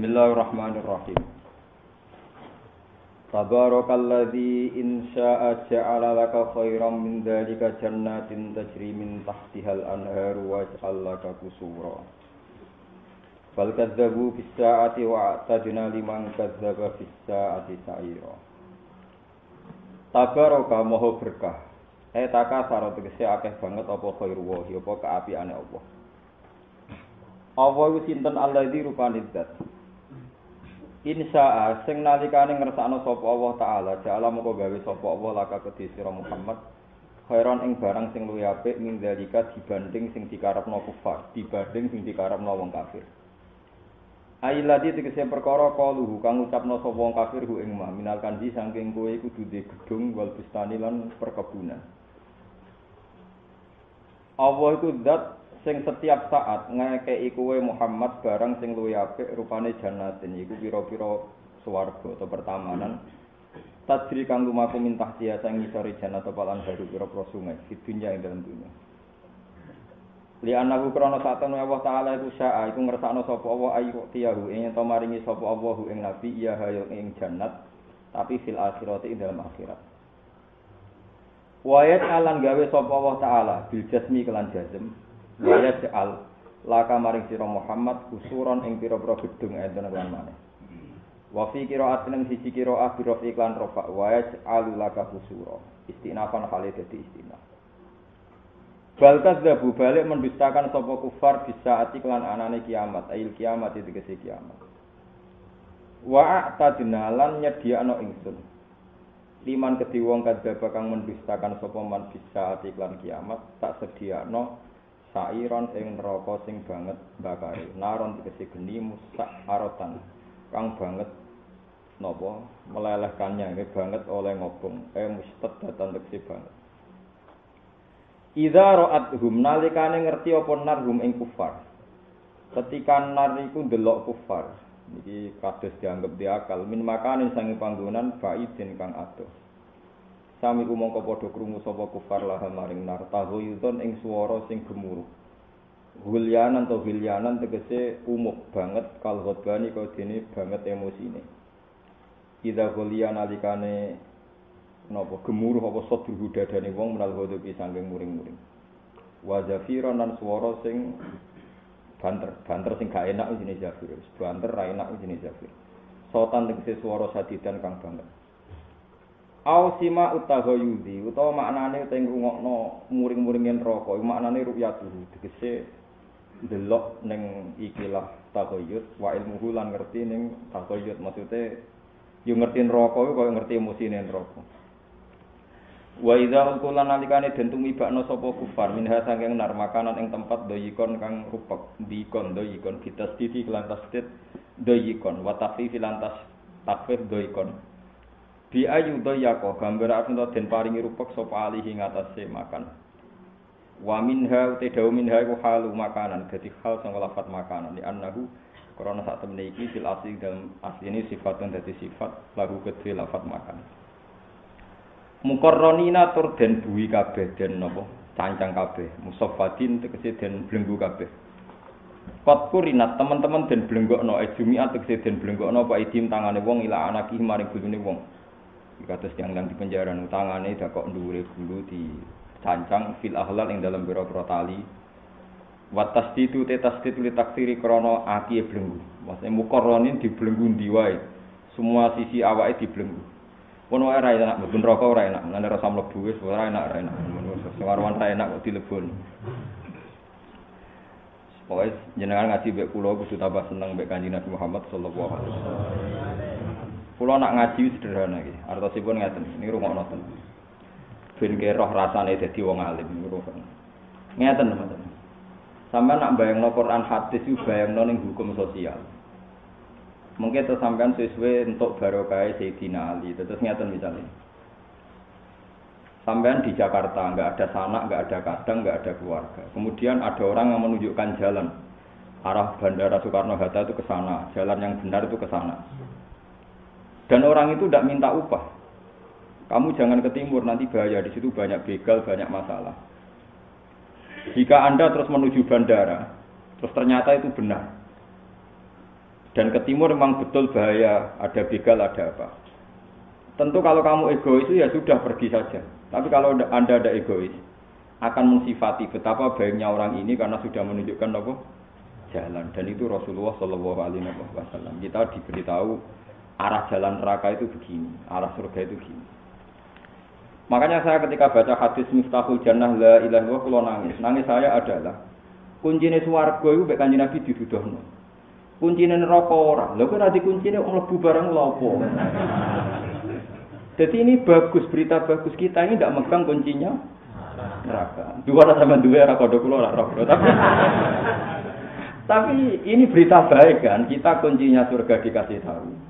Bismillahirrahmanirrahim. Tabarakalladzi in syaa'a ja'ala laka khairan min dzalika jannatin tajri min tahtihal anharu wa ja'ala laka qusura. Fal kadzabu bis saa'ati wa atadna liman kadzdzaba bis saa'ati sa'ira. Tabaraka moho berkah. Eh takasar tegese akeh banget apa khairu wa apa kaapiane Allah. Allah itu sinten Allah di rupanit zat. Insya sing nalikane ngersakno sapa Allah taala, jala moko gawe sapa Allah laka kedhi sira Muhammad khairon ing barang sing luwih apik min dalika dibanding sing dikarepno kufar, dibanding sing dikarepno wong kafir. Ailadi tegese perkara kaluhu kang ngucapno sapa wong kafir hu ing mah minal kanji saking kowe kudu duwe gedung wal bustani lan perkebunan. Allah iku zat sing setiap saat ngekeki kowe Muhammad barang sing luwih apik rupane jannatin iku pira-pira swarga atau pertamanan. Tajri kang lumaku mintah sing ngisori jannat palan baru pira-pira sungai di dunya ing dalam dunya. Li anahu krana satan Allah taala iku syaa iku ngersakno sapa Allah ayu tiyahu ing to maringi sapa Allah ing nabi ya hayo ing jannat tapi fil akhirati ing dalam akhirat. Wayat alan gawe sapa Allah taala bil jasmi kelan jazm Waya ja'al laka maring sira Muhammad kusuron ing pira-pira gedung enten lan maneh. Wa fi qira'atin ing siji qira'ah bi rafi iklan rafa wa yaj'al laka kusura. Istinafan hale dadi istinaf. Bal kadzabu balik mendustakan sapa kufar bisa ati kelan anane kiamat, ail kiamat itu tegese kiamat. Wa a'tadna lan nyediakno ingsun. Liman kedhi wong kadzaba mendustakan sapa man bisa ati kelan kiamat tak sediakno sairon ing neraka sing banget bakare. Naron tegese geni musak arotan. Kang banget napa? Melelehkannya ini banget oleh ngobong. Eh mustad datan tegese banget. Idza ra'athum nalikane ngerti apa narhum ing kufar. Ketika nar iku ndelok kufar iki kados dianggep diakal min makane sange panggonan baidin kang adoh Sami umangka padha krungu sapa kufar lah maring nar tahoyuton ing swara sing gemuruh. Hulyanan atau hilyanan tegese umuk banget kal ghadbani kau dene banget emosine. Ida hulyan alikane napa gemuruh apa sadru dadane wong menal ghadabi saking muring-muring. Wa zafiran lan sing banter, banter sing gak enak jenenge zafir. Banter ra enak jenenge zafir. Sotan tegese swara sadidan kang banget. Au sima utaghayudi utawa maknane teng rungokno muring-muringen neraka iku maknane ru'yatu tegese delok ning ikilah taghayyud wa ilmuhu lan ngerti ning taghayyud maksude yo ngerti neraka iku kaya ngerti emosine neraka Wa idza ulkulan nalikane den tumibakno sapa kufar minha saking nar makanan ing tempat doyikon kang rupek dikon doyikon kita stiti kelantas tit doyikon wa tafifi lantas takfif doyikon bi ayu doyako gambar arep den paringi rupek sapa alihi ngatasé makan. Wa minha uti dawu minha iku halu makanan dadi hal sing lafat makanan. Di annahu krana sak temene iki fil asli dalam asli ini sifatun dadi sifat lagu kedhe lafat makan mukarronina tur den buwi kabeh den napa cancang kabeh. Musaffadin tegese den blenggu kabeh. Kot kurinat teman-teman den blenggokno ejumiat tegese den blenggokno apa idim tangane wong ila anaki maring bojone wong kados yang nang di penjara tangane dak kok dhuwure gulu di cancang fil ahlal ing dalam biro-biro tali. Wa tasdidu te tasdidu li taksiri krana aki blenggu. Maksudnya mukarronin di belenggu ndi wae? Semua sisi awake di belenggu pun wae ra enak mlebu neraka ora enak. Ngene rasa mlebu wis ora enak ora enak. Sing warwan ra enak kok dilebon Pokoknya jenengan ngaji mbek kula kudu tambah seneng mbek Kanjeng Nabi Muhammad sallallahu alaihi wasallam. Kula nak ngaji sederhana iki, artosipun ngeten, niki rungokno ten. Ben ke roh rasane dadi wong alim niku. Ngeten teman-teman. Sampai nak bayangno Quran hadis itu bayangno ning hukum sosial. Mungkin terus sampean sesuai untuk barokah Sayyidina Ali. Terus ngeten misalnya. Sampean di Jakarta, nggak ada sanak, nggak ada kadang, nggak ada keluarga. Kemudian ada orang yang menunjukkan jalan arah Bandara Soekarno Hatta itu ke sana, jalan yang benar itu ke sana. Dan orang itu tidak minta upah. Kamu jangan ke timur, nanti bahaya. Di situ banyak begal, banyak masalah. Jika Anda terus menuju bandara, terus ternyata itu benar. Dan ke timur memang betul bahaya, ada begal, ada apa. Tentu kalau kamu egois ya sudah pergi saja. Tapi kalau Anda ada egois, akan mensifati betapa baiknya orang ini karena sudah menunjukkan apa jalan dan itu Rasulullah Shallallahu Alaihi Wasallam kita diberitahu arah jalan neraka itu begini arah surga itu begini makanya saya ketika baca hadis Miftahul Jannah la ilaha illallah kalau nangis. Nangis saya adalah kuncinya swarga itu baik kanjeng Nabi diduduhno. Kuncinya neraka orang lho kok nanti kuncinya om lebu barang lopo jadi ini bagus berita bagus. Kita ini tidak megang kuncinya. Neraka. Dua rasa sama dua era kode kulo Tapi tapi ini berita baik kan, kita kuncinya surga dikasih tahu.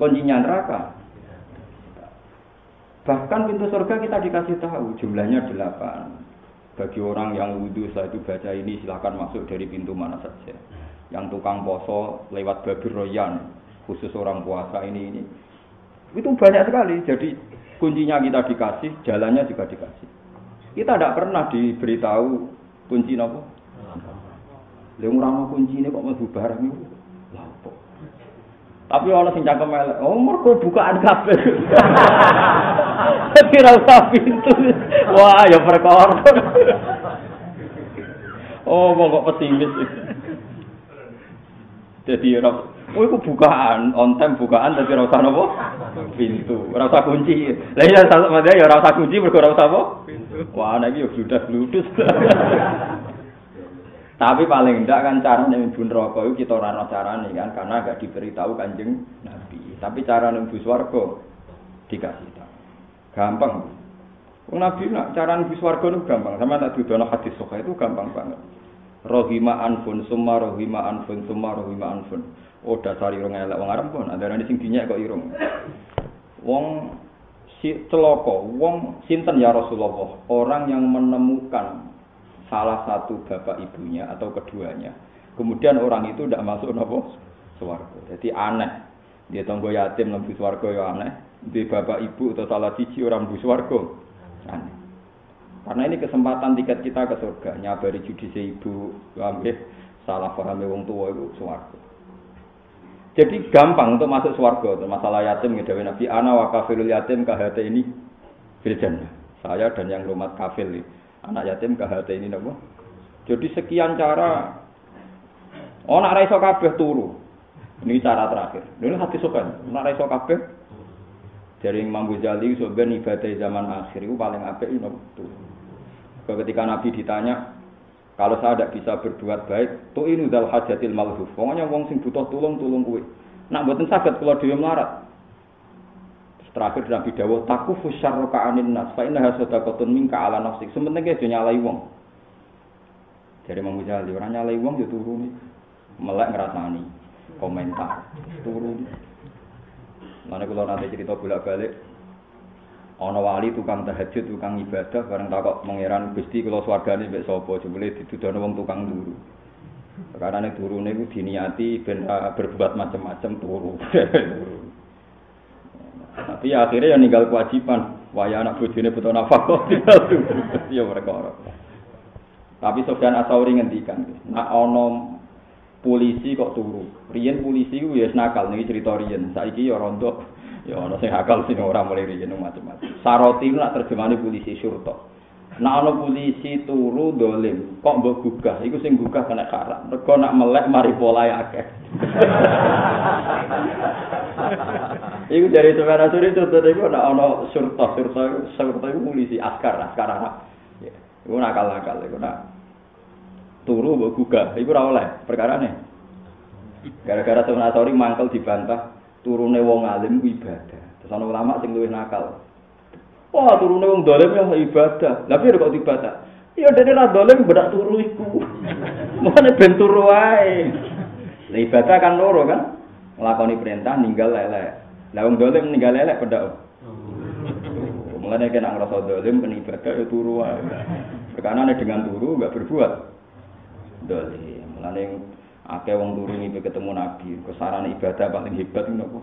Kuncinya neraka. Bahkan pintu surga kita dikasih tahu, jumlahnya delapan. Bagi orang yang wudhu saya itu baca ini silahkan masuk dari pintu mana saja. Yang tukang poso lewat babir royan, khusus orang puasa ini ini. Itu banyak sekali. Jadi kuncinya kita dikasih, jalannya juga dikasih. Kita tidak pernah diberitahu kunci nopo. Lha ora kunci ini kok mlebu barang itu. Tapi orang sing cangkem elek, oh mergo bukaan kabeh. Tapi ora usah pintu. Wah, ya perkara. Oh, kok pesimis. Jadi ora Oh, itu bukaan, on time bukaan, tapi rasa nopo pintu, rasa kunci. Lah iya, sama ya rasa kunci, mereka rasa apa? Wah, lagi ya sudah ludus. Tapi paling tidak kan cara nyembuh rokok itu kita cara nih kan, karena agak diberitahu kanjeng Nabi. Tapi cara nyembuh swargo dikasih tahu. Gampang. Nabi nak cara nyembuh swargo itu gampang. Sama tak dudono hadis soka itu gampang banget. Rohima anfun, summa rohima anfun, summa rohima anfun. Oh dasar irung elek wong Arab pun ada nanti sing dinyak kok irung. Wong si celoko, wong sinten ya Rasulullah, orang yang menemukan salah satu bapak ibunya atau keduanya. Kemudian orang itu tidak masuk nopo swarga. Jadi aneh. Dia tonggo yatim lembu swarga ya aneh. Di bapak ibu atau salah cici orang bu swarga. Aneh. Karena ini kesempatan tiket kita ke surga. Nyabari judisi ibu, ambil salah paham wong tua itu swarga. Jadi gampang untuk masuk swarga. Masalah yatim ya Dewi Nabi ana wa kafilul yatim kahate ini firjan. Saya dan yang rumah kafil anak yatim kahate ini napa? Jadi sekian cara Oh nak raiso kabeh turu. Ini cara terakhir. Ini hati sokan. Nak raiso kabeh dari Imam Ghazali sebenarnya ibadah zaman akhir itu paling apik itu Ketika Nabi ditanya, kalau saya tidak bisa berbuat baik, tuh ini dal hajatil malhuf. Pokoknya wong sing butuh tulung tulung kue. Nak buatin sakit kalau dia melarat. Terakhir Nabi Dawuh, taku fusar anin nas, fa inna kotun mingka ala nafsik. Sementing nyalai wong. Jadi mau Ghazali, orang nyalai wong dia turun melek ngerasani komentar turun. Mana kalau nanti cerita bolak balik, ana wali tukang tahajud, tukang ibadah, bareng takok mengiran Gusti kula swargane mbek sapa, jebule ditudono wong tukang turu. Karena nek turune iku diniati ben berbuat macam-macam turu. Tapi akhirnya ya ninggal kewajiban, waya anak bojone butuh nafkah ya perkara. Tapi Sofyan Asauri ngendikan, nak ana polisi kok turu. Riyen polisi ku ya nakal niki cerita riyen. Saiki ya rontok Ya ana sing akal sing ora mulai riyen macam-macam. Saroti nak terjemahane polisi syurta. Nak ana polisi turu dolim, kok mbok gugah, iku sing gugah kena karak. Mergo nak melek mari polahe akeh. iku dari suri itu tadi iku nak ana syurta, syurta, syurta iku polisi askar, askar Arab. Ya, iku nakal-nakal iku nak turu mbok gugah, iku ora oleh perkarane. Gara-gara sebenarnya mangkel dibantah turune wong alim ibadah. Terus ana ulama sing luwih nakal. Wah, turune wong dolim ya ibadah. Lah piye kok ibadah? Ya dene ra dolim bedak turu iku. Mane ben wae. Lah ibadah kan loro kan? Nglakoni perintah ninggal lelek. Lah wong dolim ninggal lelek bedak. Mulane kena ngrasa dolim ben ibadah ya turu wae. Perkara dengan turu enggak berbuat dolim. Mulane Akeh wong turu ini ketemu Nabi, kesaran ibadah paling hebat ini apa?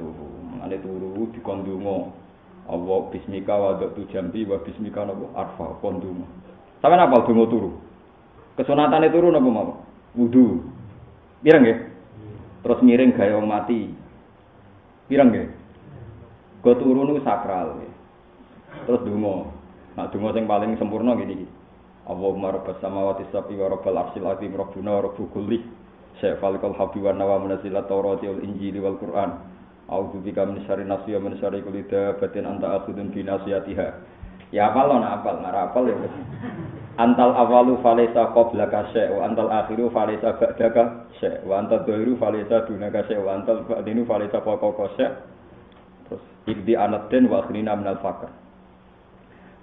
Turu, ada turu di kondungo. Allah bismika wa tu jambi wa bismika napa arfa pondungo. Sampeyan apal donga turu? Kesunatane turu napa mau? Wudu. Pirang nggih? Terus miring gaya wong mati. Pirang nggih? Go turu sakral. Terus donga. Nak donga sing paling sempurna ngene iki. Allahumma rabbas samawati sab'i wa rabbal arsyil azim rabbuna rabbu kulli syai' falikal habbi wa nawa munazilat tawrati injili wal qur'an A'udzu bika min syarri nafsi wa min anta akhudun bi nasiyatiha Ya apal ana apal, ora apal ya. Antal awalu falesa qablaka syai' wa antal akhiru falesa ba'daka syai' wa antal dhairu falesa dunaka syai' wa antal ba'dinu falesa fawqaka syai' Terus ibdi anatin wa akhrina minal faqr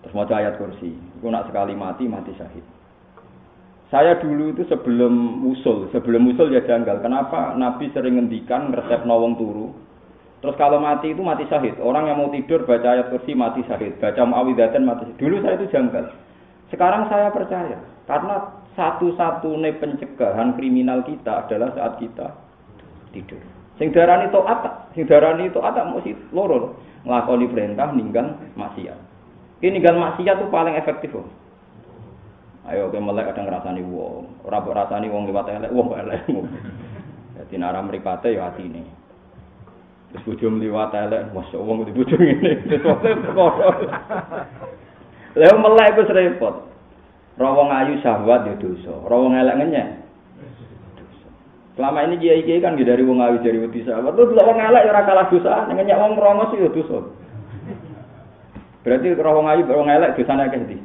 Terus mau ayat kursi. Itu nak sekali mati, mati syahid. Saya dulu itu sebelum usul, sebelum usul ya janggal. Kenapa Nabi sering ngendikan resep nawang turu. Terus kalau mati itu mati syahid. Orang yang mau tidur baca ayat kursi mati syahid. Baca muawidatan mati syahid. Dulu saya itu janggal. Sekarang saya percaya. Karena satu-satunya pencegahan kriminal kita adalah saat kita tidur. Sing darani taat, sing darani taat mesti loro. Nglakoni perintah ninggal maksiat. Ini gal maksiat tuh paling efektif loh. Ayo ke melek kadang ngrasani wong, mbok rasani wong liwat elek, wong elek. Dadi nara mripate ya atine. Terus bojo liwat elek, masya wong di bojo ngene. Lha melek wis repot. Rawong ayu syahwat ya dosa, rawong elek ngenyek. Selama ini kiai-kiai kan dari wong ayu dari wedi sahabat. Terus wong elek ya ora kalah dosa, ngenyek wong rongos ya dosa. Berarti roh wong ayu wong elek dosane akeh ndi?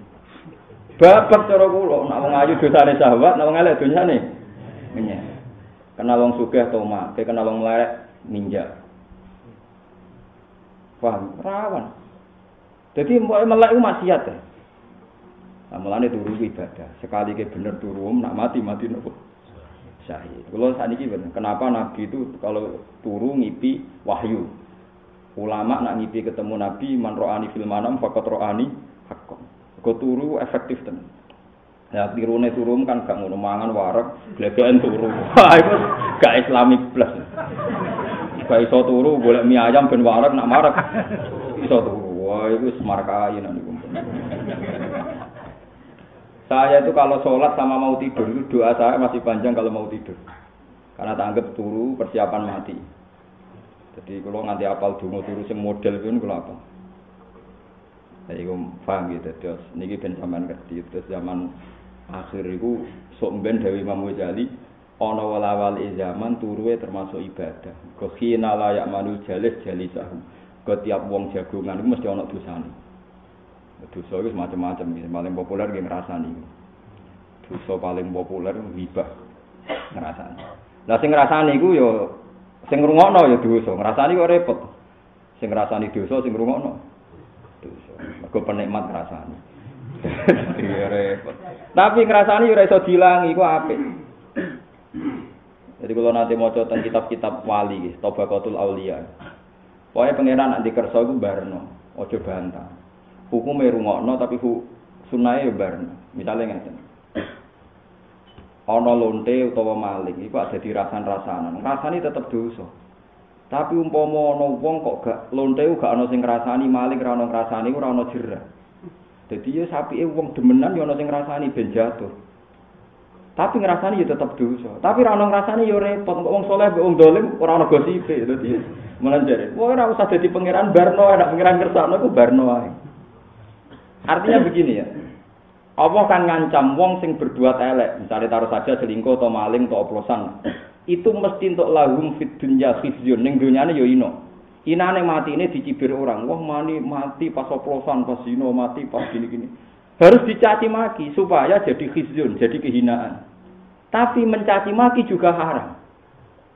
Bapak cara kula, nek wong ayu dosane sahabat, nek wong elek dosane menyek. Kenal wong sugih toma, ke kenal wong melarat ninja. Paham? Rawan. Jadi melek itu maksiat ya. Nah, mulane turu ibadah. Sekali ke bener turu, nak mati mati nopo. Syahid. Kalau saat ini bener. Kenapa Nabi itu kalau turu ngipi wahyu? ulama nak ngipi ketemu nabi man ro'ani fil manam faqat ro'ani hakon kok turu efektif tenan ya tirune turu kan gak ngono mangan wareg glegeken turu wah itu gak islami plus gak iso turu golek mie ayam ben wareg nak marek iso turu. Wah itu semarkai niku. Saya itu kalau sholat sama mau tidur doa saya masih panjang kalau mau tidur. Karena tanggap turu persiapan mati. Jadi kalau nganti apal dungo turu sing model pun kalau apa? Jadi gue paham gitu, terus niki ben zaman ngerti, terus zaman akhir itu sok ben Dewi Imam Ghazali ana wala zaman turuwe termasuk ibadah. Kekhina layak manu jalis jalisahu. Ke tiap wong jagongan itu mesti ana dosane. Dosa itu macam-macam. Paling populer nggih ngrasani. Dosa paling populer hibah ngrasani. Lah sing ngrasani iku ya Sing ngrungokno ya dosa, ngrasani kok repot. Sing ngrasani dosa sing ngrungokno. Dosa. Mergo penikmat ngrasani. Iya repot. Tapi ngrasani ora iso dilangi iku apik. Jadi kalau nanti mau tentang kitab-kitab wali, Tobaqatul Aulia. Pokoknya pengiran nanti kerso itu barno, ojo bantah. Hukumnya rungokno tapi hu sunai barno. Misalnya nggak ana lonte utawa maling iku ada di rasan-rasanan. Rasani tetep dosa. Tapi umpama ana wong kok gak lonte gak ana sing ngrasani maling ora ana ngrasani ora ana jerah. Dadi ya sapike wong demenan ya ana sing ngrasani ben jatuh. Tapi ngrasani ya tetep dosa. Tapi ora ana ngrasani ya repot wong saleh kok wong dolim ora ana gosipe dadi melanjare. Wong ora usah dadi pangeran barno ana pangeran kersane ku barno ae. Artinya begini ya. Allah kan ngancam wong sing berbuat elek, misalnya taruh saja selingkuh atau maling atau oplosan. Itu mesti untuk lahum fit dunya khizyun ning dunyane ya ino. Inane mati ini dicibir orang, wah mani mati pas oplosan, pas zino mati pas gini-gini. Harus dicaci maki supaya jadi khizyun, jadi kehinaan. Tapi mencaci maki juga haram.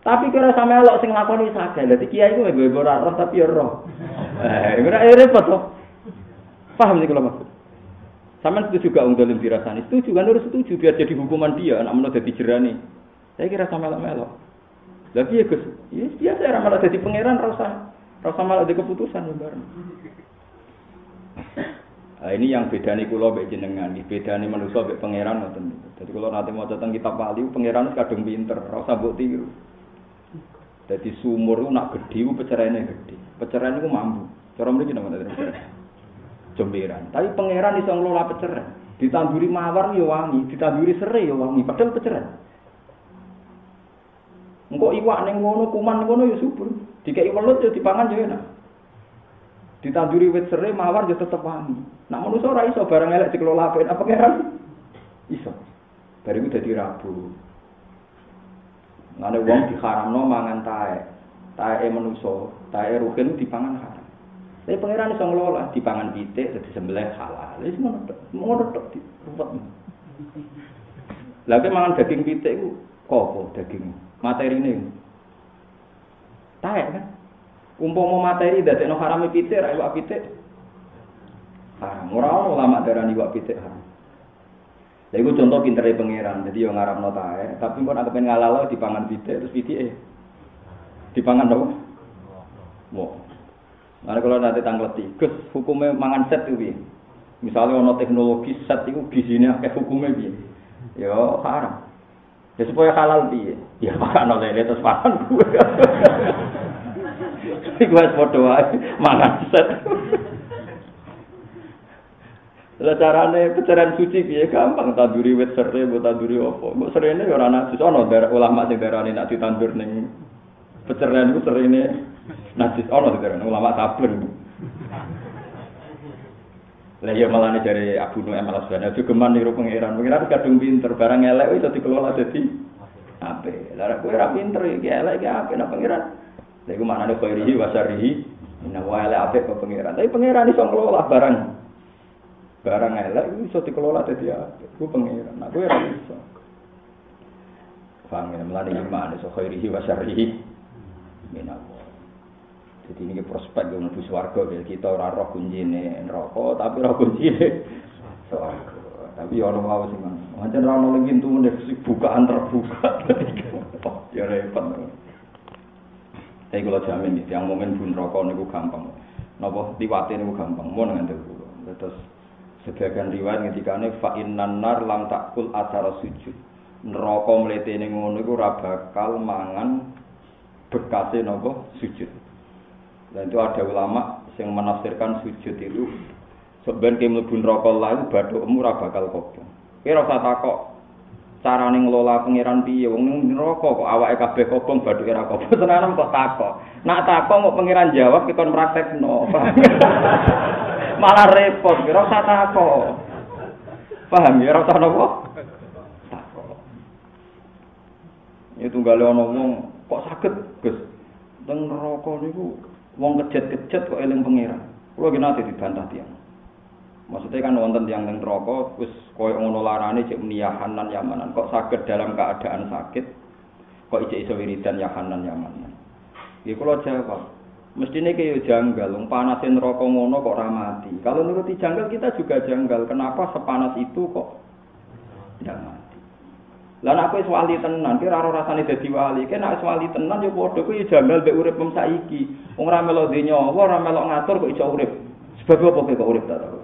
Tapi kira sama elok sing lakoni saja. Dadi kiai ku mbok ora tapi ya roh. Eh, ora repot to. Paham sih kalau maksud? Sama itu juga wong dolim dirasani. Setuju kan harus setuju biar jadi hukuman dia, anak menurut jadi jerani. Saya kira sama melok melok. Lagi ya Gus, ya biasa ya malah jadi pangeran rasa rasa malah ada keputusan bareng. Nah, ini yang beda nih kulo bek jenengan, beda nih manusia bek pangeran ngoten. Jadi kalau nanti mau datang kitab wali, pangeran kadung pinter, rasa buat tiru. Sumur itu nak gede, peceraiannya gede. Peceraian itu mampu. Cara mriki napa? Jomberan. Tapi pangeran iso ngelola peceran. Ditanduri mawar ya wangi, ditanduri serai ya wangi, padahal peceran. Engko iwak ning ngono, kuman ngono ya subur. Dikek welut ya dipangan ya enak. Ditanduri wit serai mawar ya tetep wangi. Nak manusa ora iso barang elek dikelola apik apa pangeran? Iso. Bariku dadi rabu. Ngene wong diharamno mangan tae. Tae manusa, tae ruhin dipangan haram. Tapi pangeran iso ngelola dipangan pitik dadi sembelih halal. Wis ngono tok. Ngono tok di ruwet. Lah mangan daging pitik ku kopo daging materine. Tae kan. Umpama materi dadekno haram pitik ra iwak pitik. Haram. Ora ono ulama darani iwak pitik haram. Lha iku contoh pintere pangeran. Jadi yo ngarapno tae, tapi kok nek pengen ngalalo dipangan pitik terus pitike dipangan dong. Wow. Nah, kalau nanti tanggleti, gus hukumnya mangan set itu Misalnya ono teknologi set itu gizinya kayak hukumnya bi, ya haram. Ya supaya halal bi, ya makan oleh itu terus makan gue. Gue foto aja mangan set. Lah carane pecaran suci piye? Gampang tanduri wit serai, mbok tanduri apa. Mbok serene ya ora najis. Ana ulama sing darani nak ditandur ning pecaran iku serene najis. Ono sekarang ulama sabar lah ya malah dari Abu Nu'aim al Asbani juga geman niru pangeran. Pangeran kadung pinter barang elek itu dikelola jadi apa lah kowe ra pinter iki elek iki apa nak pangeran lha iku maknane khairihi wa syarrihi. Inna wa elek apa kok pangeran. Tapi pangeran iso ngelola barang. Barang elek iso dikelola jadi apa ku pangeran. Nah kowe ra iso. Paham ya? Melani iman iso khairihi wa syarrihi. Minallah Jadi ini prospek yang lebih suarga ya kita orang roh kuncinya rokok tapi roh suarga. Tapi ya orang mau sih man. Macam orang lagi itu bukaan terbuka. ya repot. Tapi kalau jamin nih, yang momen bun rokok ini gampang. Nopo liwatin ini gampang. Mau dengan. Terus sebagian riwayat ketika ini fa'in nanar lam takul acara sujud. Neraka mlete ning ngono iku ora bakal mangan bekase napa sujud. Dan itu ada ulama yang menafsirkan sujud itu sebenarnya mlebu neraka lah itu badhokmu ora bakal kobong. Kowe ora takok carane ngelola pangeran piye wong ning neraka kok awake kabeh kobong badhoke ora kobong tenan kok takok. Nak takok kok pangeran jawab kita praktekno. Malah repot, ora usah takok. Paham ya ora usah napa? Takok. Itu gale ana wong kok saged, Gus. Teng neraka niku wong kejet-kejet kok eling pangeran. Kulo ki nate dibantah tiang. Maksudnya kan wonten tiang teng neraka wis koyo ngono larane cek meniahan lan yamanan. Kok saged dalam keadaan sakit kok ijek iso wiridan yahanan yamanan. Ya kulo jawab, mestine kaya janggal, wong panasin neraka ngono kok ora mati. Kalau nuruti janggal kita juga janggal. Kenapa sepanas itu kok tidak mati? Lah nek kowe wali tenan, kira ora rasane dadi wali. Kene nek wali tenan ya padha kuwi janggal mek urip mem saiki. Wong ora melok nyawa, ora melok ngatur kok iso urip. Sebab apa kok urip ta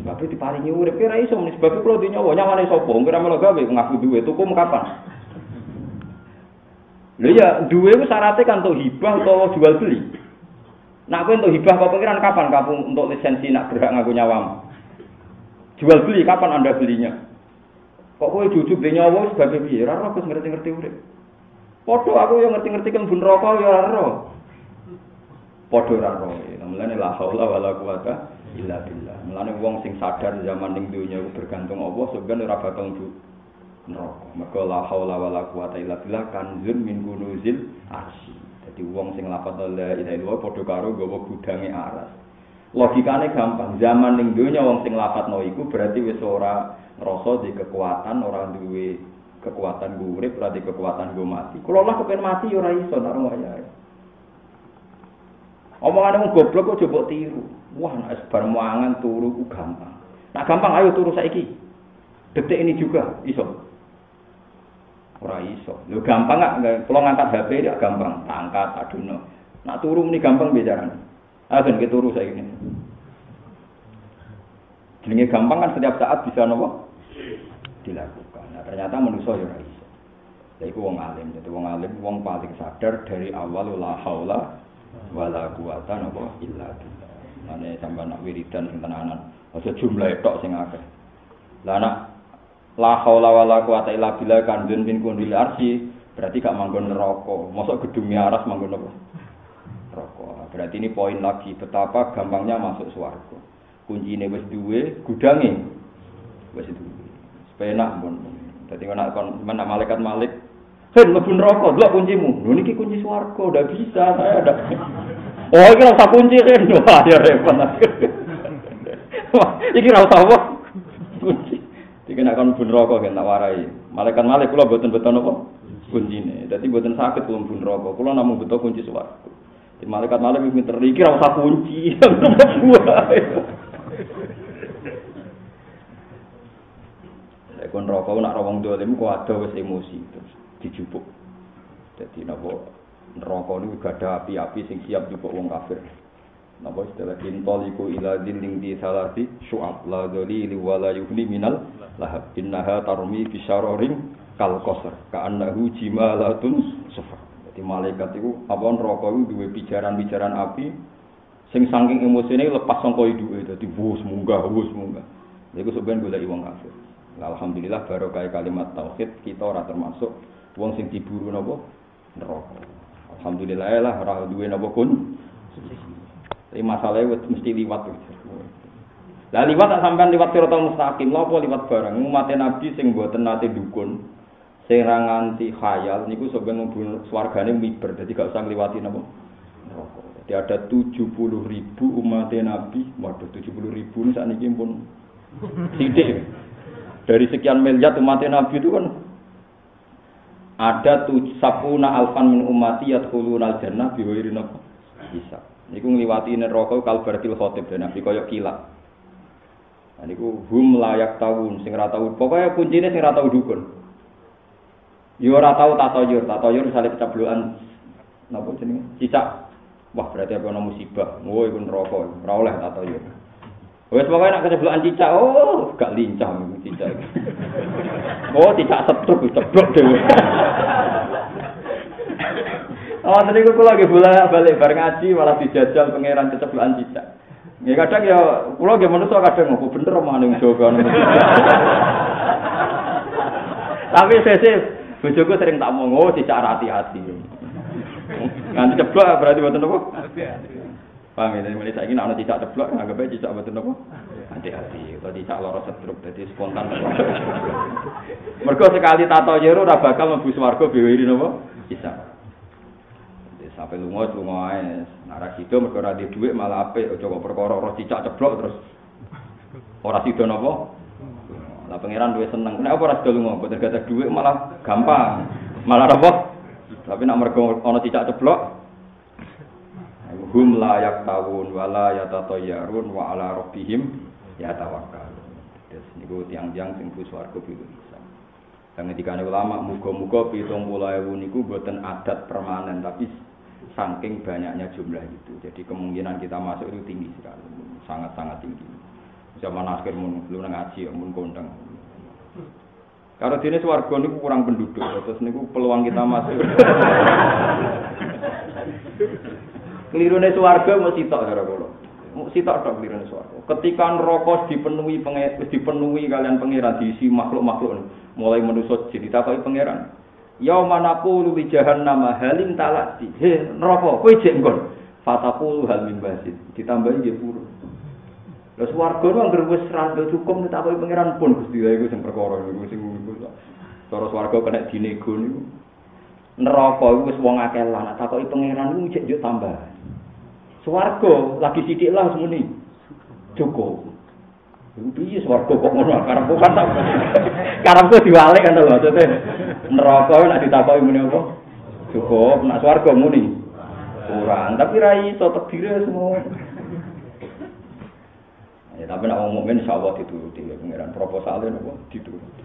Sebab itu diparingi urip kira iso mesti sebab kulo di nyawa nyawane sapa? Wong ora melok gawe ngaku duwe tuku kapan? Lha ya duwe ku syaratnya kan untuk hibah atau jual beli. Nak kowe untuk hibah kok pengiran kapan kamu untuk lisensi nak berhak ngaku nyawamu? Jual beli kapan Anda belinya? Kok kowe jujuk de nyawa sebagai piye? Ora ora ngerti-ngerti urip. Aku yo ngerti-ngerti kan bun rokok yo ora. Padha ora ora. Mulane la haula illa billah. Mulane wong sing sadar zaman ning dunya bergantung Allah sebenarnya ora bakal mlebu neraka. Mergo la haula wala quwata illa billah kanzun min kunuzil arsy. Dadi wong sing lafal la ilaha illallah padha karo gawa gudange aras. Logikane gampang. Zaman ning dunya wong sing lafadzno iku berarti wis ora ngerasa di kekuatan orang duwe kekuatan gue urip ora di kekuatan gue mati kalau lah kepen mati ora iso nak wayahe omongan wong goblok kok coba tiru. Wah nek bar muangan turu ku gampang. Nak gampang ayo turu saiki. Detik ini juga iso. Ora iso. Lho gampang gak? Kalau ngangkat HP ya gampang. Angkat aduno nak turu ini gampang bicara agen kita turu saiki Jenenge gampang kan setiap saat bisa nopo? Dilakukan. Nah, ternyata manusia ya ora iso. Ya iku wong alim, jadi wong alim wong paling sadar dari awal la haula wala quwata napa illa billah. Ane sampean nak wiridan sing tenanan, aja jumlah tok sing akeh. Lah nak la haula wala quwata illa billah kanjeng pin kundil arsi berarti gak manggon neraka. Mosok gedung miaras manggon apa? Neraka. Berarti ini poin lagi betapa gampangnya masuk swarga. Kuncine wis duwe, gudange wis duwe. Sepenak pun. Dadi nek kon malaikat malik Hei, mlebu neraka, delok kuncimu. Lho niki kunci swarga, udah bisa saya ada. Oh, iki ora usah kunci kan. Wah, ya repot. Ora usah apa? Kunci. Kon mlebu neraka kan tak warai. Malaikat malik kula boten beton apa? Kuncine. Dadi boten saged kula mlebu neraka. Kula namung butuh kunci swarga. Di malaikat malik pinter iki ora usah kunci. Kon rokok nak rawang dolim ku ada emosi terus dijupuk. Jadi napa neraka niku ada api-api sing siap jupuk wong kafir. Napa istilah intoliku ila dilling di salati syu'ab la dzalili wa la yuhni minal lahab innaha tarmi bi syararin kal qasar ka'annahu jimalatun sufar. Jadi malaikat itu apa neraka itu duwe pijaran-pijaran api sing saking emosine lepas sangka iduke dadi bus munggah bus munggah. Iku sebenarnya golek wong kafir. Alhamdulillah barokah kalimat tauhid kita ora termasuk wong sing diburu napa neraka. Alhamdulillah lah ora duwe napa kun. Tapi masalahnya mesti liwat. Lah liwat tak sampean liwat siratal mustaqim, napa liwat barang umat Nabi sing mboten nate dukun. Sing ra nganti khayal niku sampeyan mlebu swargane miber, dadi gak usah ngliwati napa neraka. Jadi ada 70 ribu umat Nabi, waduh 70 ribu ini saat ini pun sidik. Dari sekian miliar umat Nabi itu kan ada tuh sapuna alfan min umati yadkhuluna al-jannah bi ghairi napa? Bisa. Niku ngliwati neraka kalbartil khotib dan nabi kaya kilat. Nah, niku hum layak tahun sing ora tau pokoke kuncine sing ora tau dukun. Yo ora tau tatoyur tatoyur misale keceblokan napa jenenge? Cicak. Wah berarti apa musibah? Oh iku neraka. Ora oleh tatoyur Wes pokoke nak keceblokan cicak, oh gak lincah cicak. Oh, cicak setruk ceblok dhewe. Oh, tadi aku lagi bola balik bareng ngaji malah dijajal pangeran keceblokan cicak. Ya kadang ya kula nggih manusa kadang ngopo bener maning Jawa Tapi sesif bojoku sering tak mau oh cicak hati-hati. Nanti ceblok berarti buat apa? Hati-hati. Paham ya? Mulai saya ingin anak cicak ceplok, anggap aja cicak betul apa? Hati-hati, kalau cicak loro setruk, jadi spontan. Mereka sekali tato jero, ora bakal mlebu swarga bewiri napa? Bisa. Sampai lunga lunga ae. Nara sido mergo ora di dhuwit malah apik, aja kok perkara ora cicak ceplok terus ora sido napa? Lah pangeran duwe seneng. Nek apa ora sido lunga, boten gak dhuwit malah gampang. Malah apa? Tapi nak mergo ana cicak ceplok, hum la yaktawun wa la yatatayyarun wa ala rabbihim yatawakkalun. Terus niku tiang-tiang sing bus warga biru bisa. Dan ketika ulama muga-muga pitung puluh ewu niku buatan adat permanen tapi saking banyaknya jumlah itu. Jadi kemungkinan kita masuk itu tinggi sekali, sangat-sangat tinggi. Zaman akhir mun lu ngaji mun kondang. Karena dini swarga niku kurang penduduk, terus niku peluang kita masuk. Kelirune swarga mau sitok cara kula. Mau sitok tok kelirune swarga. Ketika neraka dipenuhi pengen dipenuhi kalian pangeran diisi makhluk-makhluk mulai manusa jadi takoki pangeran. Ya manaku li jahannam halim talati. He neraka kowe jek nggon. Fataku hal min basit. Ditambahi nggih purun. Lah swarga nu anggere wis rada cukup ditakoki pangeran pun Gusti ya iku sing perkara iku sing iku. Cara swarga kena dinego niku. Neraka iku wis wong akeh lan takoki pangeran iku jek tambah. Swarga lagi sithik lah semuni. Cukup. Piye swarga kok ngono karepku kan tak. Karepku diwalik kan lho maksudnya. Neraka nek ditakoki muni apa? Cukup, nak swarga muni. Kurang, tapi ra iso tedire semua. Ya, tapi nak wong mukmin insyaallah dituruti ya pangeran proposalnya nopo dituruti.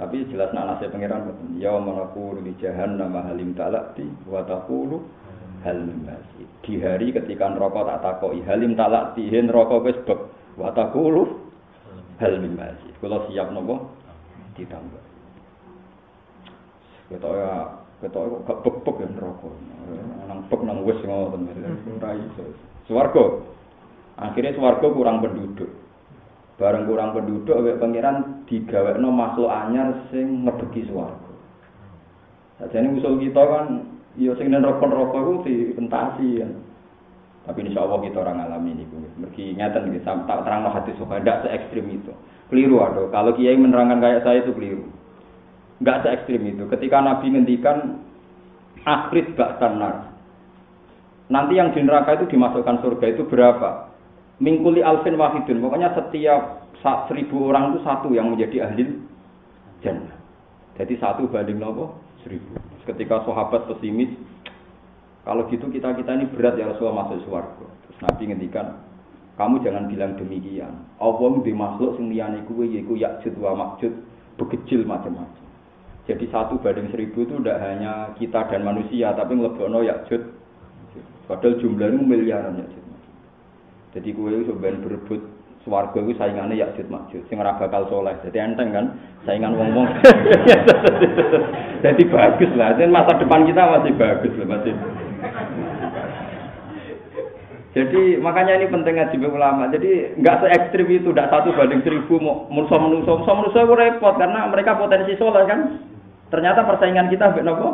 Tapi jelas nak nasib pangeran ya manaku di jahannam halim talati wa taqulu hal masih di hari ketika neraka tak takoki halim talak tihin neraka wis bek wa taqulu hal masih kula siap napa ditambah kita ya Ketok kok gak bek-bek ya neraka. Nang bek nang wis ngoten. Ora iso. Swarga. Akhirnya swarga kurang penduduk. Bareng kurang penduduk awake pangeran digawekno makhluk anyar sing ngebeki swarga. Sajane usul kita kan ya sing neraka-neraka iku dientasi kan. Tapi insya Allah kita orang alami ini. Mergi ngeten gitu, tak terang hati suka, tidak se ekstrim itu. Keliru aduh. Kalau kiai menerangkan kayak saya itu keliru. Enggak se ekstrim itu. Ketika Nabi ngendikan bak tanar. Nanti yang di neraka itu dimasukkan surga itu berapa? Mingkuli alfin wahidun. Pokoknya setiap seribu orang itu satu yang menjadi ahli jannah. Jadi satu banding nopo seribu. Ketika sahabat pesimis, kalau gitu kita kita ini berat ya Rasulullah masuk surga. Terus Nabi ngendikan, kamu jangan bilang demikian. Allah di makhluk sing kuwe yaiku yakjud wa makjud, begecil macam-macam. Jadi satu banding seribu itu tidak hanya kita dan manusia, tapi ngelebono yakjud. Padahal jumlahnya miliaran yakjud. Jadi kue itu berebut swarga itu saingannya yakjud makjud. Sing ora bakal soleh. Jadi enteng kan saingan wong-wong. Jadi bagus lah. Jadi masa depan kita masih bagus lah masih. Jadi makanya ini penting ngaji ulama. Jadi nggak se ekstrim itu, tidak satu banding seribu mau musuh menungso, musuh menungso itu repot karena mereka potensi soleh kan. Ternyata persaingan kita benar apa?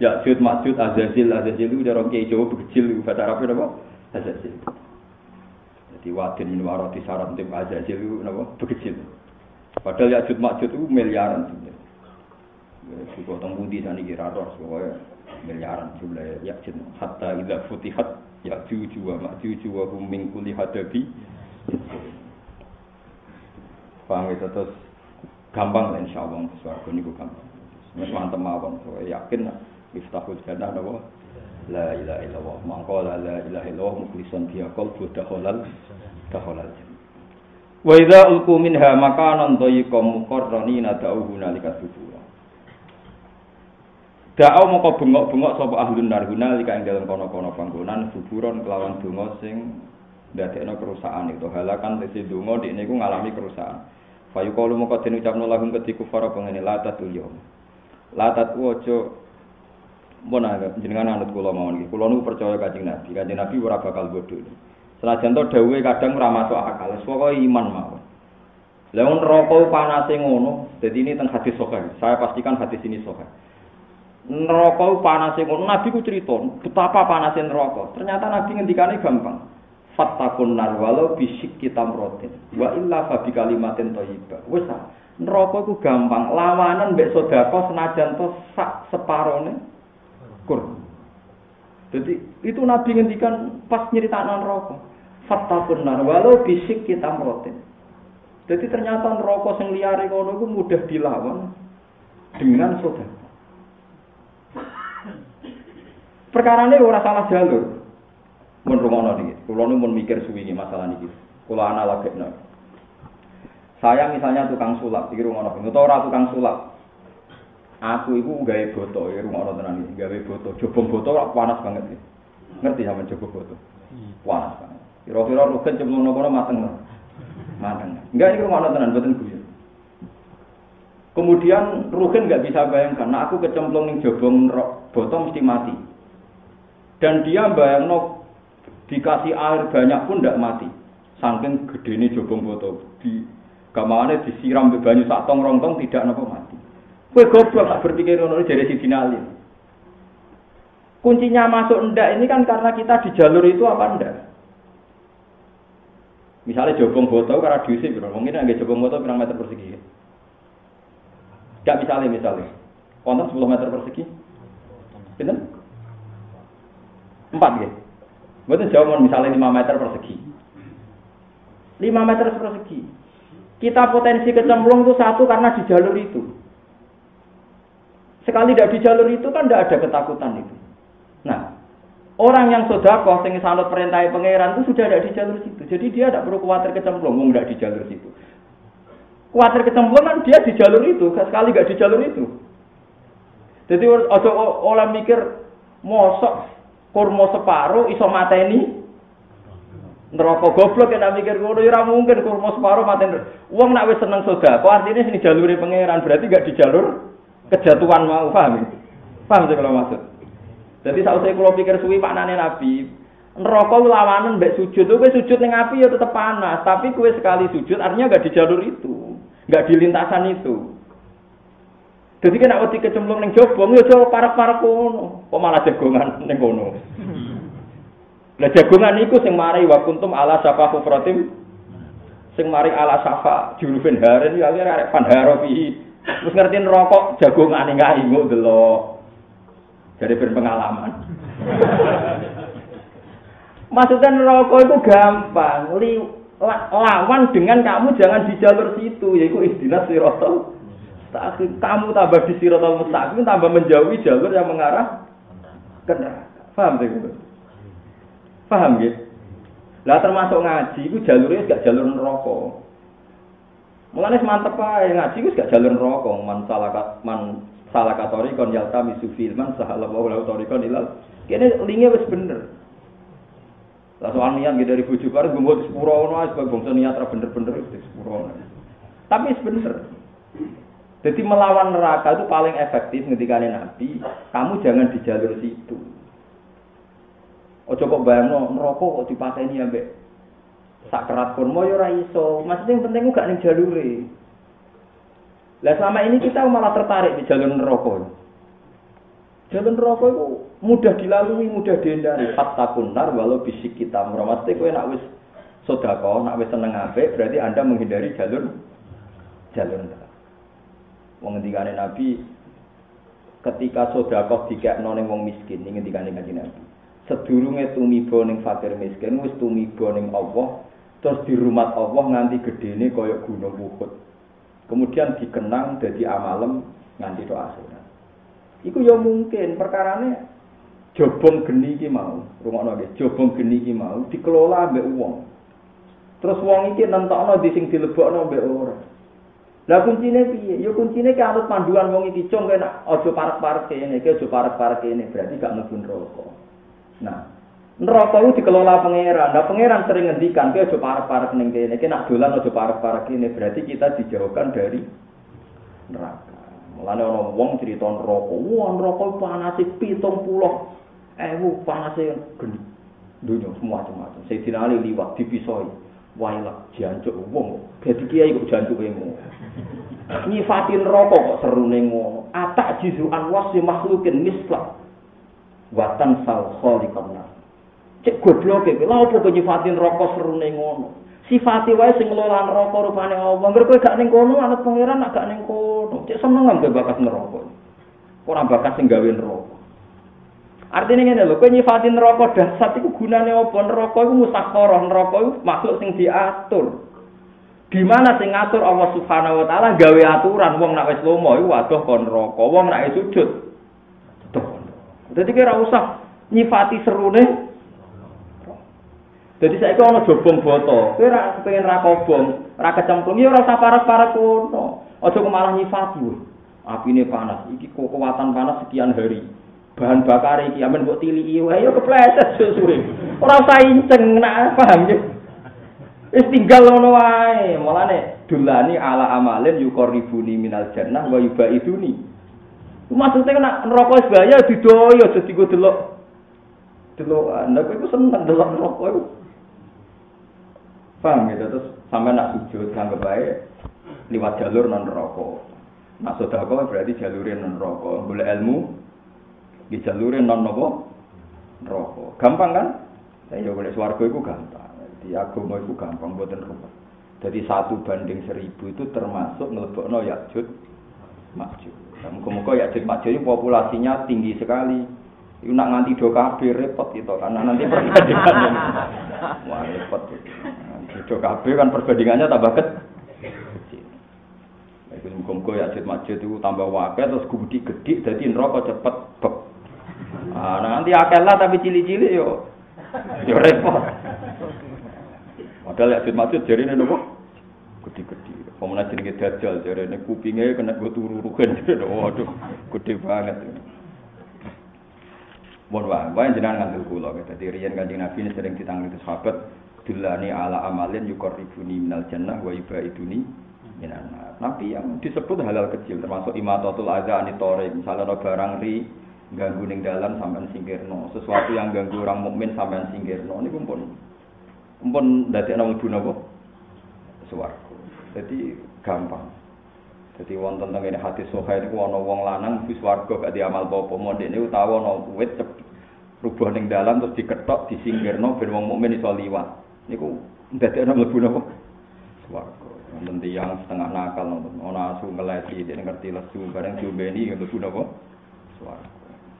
Ya jud maksud azazil azazil itu orang kiai Jawa kecil bahasa apa? Azazil. Jadi wadin min warati syarat tim azazil itu apa? Bekecil. Padahal ya jud maksud itu miliaran. Juga tentang budi sana kira roh, pokoknya miliaran jumlah ya jud. Hatta ila futihat ya juju wa majuju wa hum min kulli hadabi paham itu terus gampang lah insya Allah suarga ini gampang Mas mantep mawon so yakin lah iftahul jannah napa la ilaha illallah mangkola la ilaha illallah mukhlishan biha qalbu dakhalal dakhalal wa idza ulqu minha makanan dayyiqan muqarranina da'uhu nalika subur Da'au moko bengok-bengok sapa ahlun nar lika ing dalem kono-kono panggonan suburon kelawan donga sing ndadekno kerusakan itu halakan tesi donga dik niku ngalami kerusakan. Fayu kalu moko den ucapno lahum ketiku para pengene latat yom. Latat ojo Bona jenengan anut kula mawon iki. Kula nu percaya Kanjeng Nabi. Kanjeng Nabi ora bakal bodho. Senajan to dawuhe kadang ora masuk akal. Pokoke iman mawon. Lah neraka panase ngono. Jadi ini teng hadis sahih. Saya pastikan hadis ini sahih. neraka panase ngono nabi ku cerita betapa panase neraka ternyata nabi ngendikane gampang fattakun nar walau bisik kita merotin wa illa fa bi kalimatin thayyibah wis neraka ku gampang lawanan mbek sedekah senajan to sak separone jadi itu nabi ngendikan pas nyeritakno neraka fattakun nar walau bisik kita merotin jadi ternyata neraka sing liyare ngono ku mudah dilawan dengan sedekah Perkara ini ora salah jalur. Mun rumono niki, kula nu mun mikir suwingi masalah niki. Kula analogikno. Saya misalnya tukang sulap, iki rumono ben ora tukang sulap. Aku iku gawe boto, iki rumono tenan iki, gawe boto. Jobong boto kok panas banget iki. Ngerti sampean coba boto? Panas banget. Kira-kira rugen cemplung nopo mateng. Mateng. Enggak iki rumono tenan boten guyu. Kemudian Rugen nggak bisa bayangkan, nah aku kecemplung ning jobong botol mesti mati. Dan dia bayangno dikasih air banyak pun tidak mati. Saking gede ini jobong botol. Di gamane disiram be banyu sak tong rontong tidak napa mati. Kowe goblok tak berpikir ngono jadi si finalin. Kuncinya masuk ndak ini kan karena kita di jalur itu apa ndak? Misalnya jobong botol karena diusir, mungkin nggak jobong botol berapa meter persegi? Gak misalnya misalnya, konten 10 meter persegi, Pinten? Empat ya. Mboten jauh misalnya lima meter persegi. Lima meter persegi. Kita potensi kecemplung itu satu karena di jalur itu. Sekali tidak di jalur itu kan tidak ada ketakutan itu. Nah, orang yang sodako, yang sanut perintah pangeran itu sudah ada di jalur situ. Jadi dia tidak perlu khawatir kecemplung, mau tidak di jalur situ. Khawatir kecemplung kan dia di jalur itu, sekali nggak di jalur itu. Jadi ojo oleh mikir mosok kurma separuh iso mateni neraka goblok nek mikir ngono ya mungkin kurma separuh mateni. Wong nak wis seneng sedekah, kok artine sini jalure pangeran berarti gak di jalur kejatuhan mau paham ya? Paham sih kalau maksud? Jadi saat saya kalau pikir suwi maknane Nabi, neraka lawanan mbek sujud, kowe sujud ning api ya tetep panas, tapi kowe sekali sujud artinya gak di jalur itu, gak di lintasan itu. Jadi kan wedi kecemplung ning jobong ya jauh parek-parek kono, kok malah jagongan ning kono. Lah jagongan iku sing mari wa kuntum ala syafa kufratim sing mari ala safa jurufin haren ya arek pan harofi. Terus ngerti rokok jagongan enggak ingo delok. Jadi berpengalaman. Maksudnya rokok itu gampang, li, lawan dengan kamu jangan di jalur situ, yaitu istilah sirotol. Kamu tambah di sirotol mustaqim, tambah menjauhi jalur yang mengarah ke neraka. Paham sih? Paham gitu? Lah termasuk ngaji, itu jalurnya gak jalur neraka. Mulane mantep ae ngaji wis gak jalur neraka, man salah man salah katori kon yalta misufil man sahala wa la kon ilal. Kene linge wis bener. Lah soal niat gitu dari bareng gue mau sepuro ae sebagai bangsa niat bener-bener wis sepuro. Tapi bener. Jadi melawan neraka itu paling efektif ketika Nabi, kamu jangan di jalur situ. Ojo kok bayangno neraka kok dipateni ambek sak kerat pun mau ora iso. Maksudnya yang penting gak ning jalure. Lah selama ini kita malah tertarik di jalur neraka. Jalur neraka itu mudah dilalui, mudah dihindari. Fatakun nar walau bisik kita mesti kowe nak wis sedekah, nak wis seneng apik, berarti Anda menghindari jalur jalur neraka. Nabi ketika sedekah dikekno ning wong miskin, ning ngendikane Nabi. Sedurunge tumiba ning fakir miskin wis tumiba ning Allah, terus di rumah Allah nganti gedene kaya gunung Uhud. Kemudian dikenang jadi amalem nganti do akhirat. Iku ya mungkin perkarane jobong geni iki mau, rumakno nggih, jobong geni iki mau dikelola mbek wong. Terus wong iki nentokno di sing dilebokno mbek ora. Lah kuncine piye? Ya kuncine ki anut panduan wong iki cung kena aja parek-parek kene, ki aja parek-parek kene, berarti gak mlebu neraka. Nah, neraka itu dikelola pangeran. Nah, pangeran sering ngendikan, "Kowe aja parek-parek ning kene, nak dolan aja parek-parek kene." Berarti kita dijauhkan dari neraka. Mulane ana wong cerita neraka, wah neraka panase 70 ewu panase geni. Dunia semua macam-macam. Sayyidina Ali liwat dipisoi. Wailah jancuk wong. Dadi kiai kok jancuk emo. Nyifatin neraka kok serune ngono. Atak jizuan wasi makhlukin mislah. Watan sal khaliqan Cek goblok iki, lha opo kok nyifatin neraka serune ngono. Sifati wae sing ngelola neraka rupane Allah. Ngger kowe gak ning kono, anut pangeran gak ning kono. Cek seneng ambek bakat neraka. Ora bakat sing gawe neraka. Artinya ngene lho, kowe nyifatin neraka dasar iku gunane apa? Neraka iku musakharah, neraka iku makhluk sing diatur. Di mana sing ngatur Allah Subhanahu wa taala gawe aturan wong nek wis lomo iku waduh kon neraka, wong nek sujud. Dadi kira usah nyifati serune Jadi saya ono jobong boto, kowe ora pengen ra kobong, ra kecemplung, ya ora usah parek-parek kono. Aja kok malah nyifati. Apine panas, iki kekuatan panas sekian hari. Bahan bakar iki amen mbok tiliki wae ya kepleset suwe. Ora usah inceng nak paham ya. Wis tinggal ngono wae. Mulane dulani ala amalin yuqribuni minal jannah wa yubaiduni. Maksudnya nak neraka bahaya didoyo aja digo delok. Delok, nek kowe seneng delok neraka Paham gitu terus sampai nak sujud nganggep baik lewat jalur non rokok. Nak sodako berarti jalurin non rokok. Boleh ilmu di jalurin non nopo rokok. Gampang kan? Ya boleh suarga itu gampang. Di agama itu gampang buatan rumah. Jadi satu banding seribu itu termasuk ngelebokno yakjud makjud. Muka-muka yakjud makjud ini populasinya tinggi sekali. Itu nak nganti do kabeh repot itu karena nanti perbandingan. Wah repot. Do kabeh kan perbandingannya tambah kecil. Itu muga-muga ya jid masjid itu tambah wakil terus gudi gede jadi neraka cepet beb. Ah nanti akeh lah tapi cili-cili yo. Yo repot. Padahal ya jid masjid jarine nopo? Gede-gede. Pemenang jenenge dajal jarine kupinge kena go turu rugen. Waduh, gede banget. Mohon wae, wae jenengan ngandel kula Dadi riyen Kanjeng Nabi sering ditangani sahabat dulani ala amalin yuqarribuni minal jannah wa yubaiduni minan Nabi yang disebut halal kecil termasuk imatatul adza anitore misalnya ada barang ri ganggu ning dalan sampean singkirno. Sesuatu yang ganggu orang mukmin sampean singkirno niku pun pun dadekno mlebu napa? Swarga. Jadi gampang. Jadi wonten teng ini hati soha niku ana wong lanang wis swarga gak diamal apa-apa. Tau ana wit rubuh ning dalan terus diketok disingkirno ben wong mukmin iso liwat. Niku dadekno mlebu napa? Swarga. Wonten tiyang setengah nakal ana asu ngeleti dia ngerti lesu bareng diombeni mlebu napa? Swarga.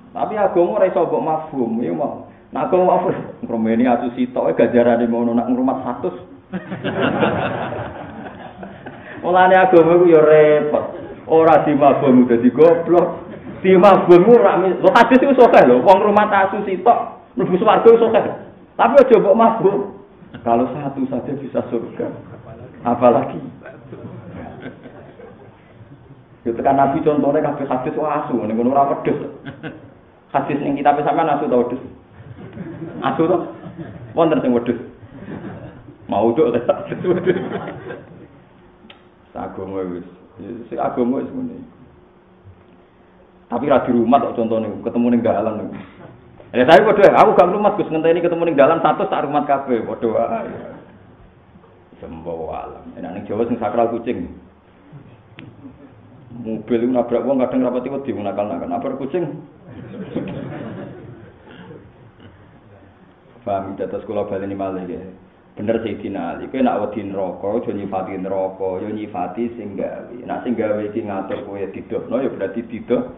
Tapi agama ora iso mbok mafhum, ya mau. Nah agama mafhum, ngromeni atu sitok gajarane ngono nak ngrumat 100. Mulane agama ku ya repot. Ora dimabung dadi goblok. Dimabung ora lo hadis iku sokeh lho, wong rumah asu sitok mlebu swarga sokeh. Tapi aja mbok mabuk. Kalau satu saja bisa surga. Apalagi Ya tekan Nabi contohnya kabeh hadis asu ning ngono ora wedhus. Hadis ning kitab sampean asu ta wedhus? Asu to? Wonten sing wedhus. Mau dok ta? Agama wis. Si agama wis ngene. Tapi ra rumah kok contohnya ketemu ning dalan. Ya tapi padha aku gak rumah Gus ngenteni ketemu ning dalan satu tak rumah kafe padha wae. Alam. Enak ning Jawa sing sakral kucing. Mobil itu nabrak wong kadang rapati wedi nakal-nakal. Nabrak kucing Paham, data sekolah balik ini malah ya. Bener Sayyidina Ali, kowe nak wedi neraka, aja nyifati neraka, ya nyifati sing gawe. Nak sing gawe iki ngatur kowe didono ya berarti dido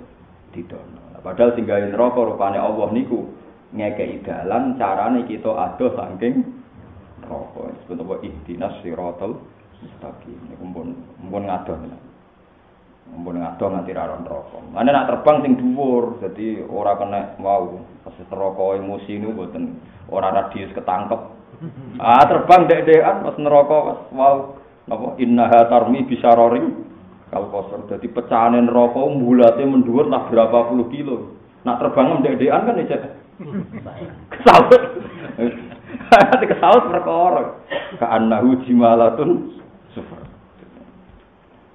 didono. Padahal sing gawe neraka rupane Allah niku ngekeki dalan carane kita adoh saking neraka. Sebut apa ihdinas siratal mustaqim. Niku pun pun ngadoh. Mbon ngadoh nganti ra neraka. Mane nak terbang sing dhuwur, dadi ora kena mau pas neraka emosi niku mboten ora radius ketangkep. Ah terbang dek-dekan pas neraka pas mau napa innaha tarmi bisaroring kal kosor. Dadi pecahane neraka mulate mendhuwur lah berapa puluh kilo. Nak terbang dek-dekan kan ya kesaut. kesaut perkara. Ka annahu jimalatun sufar.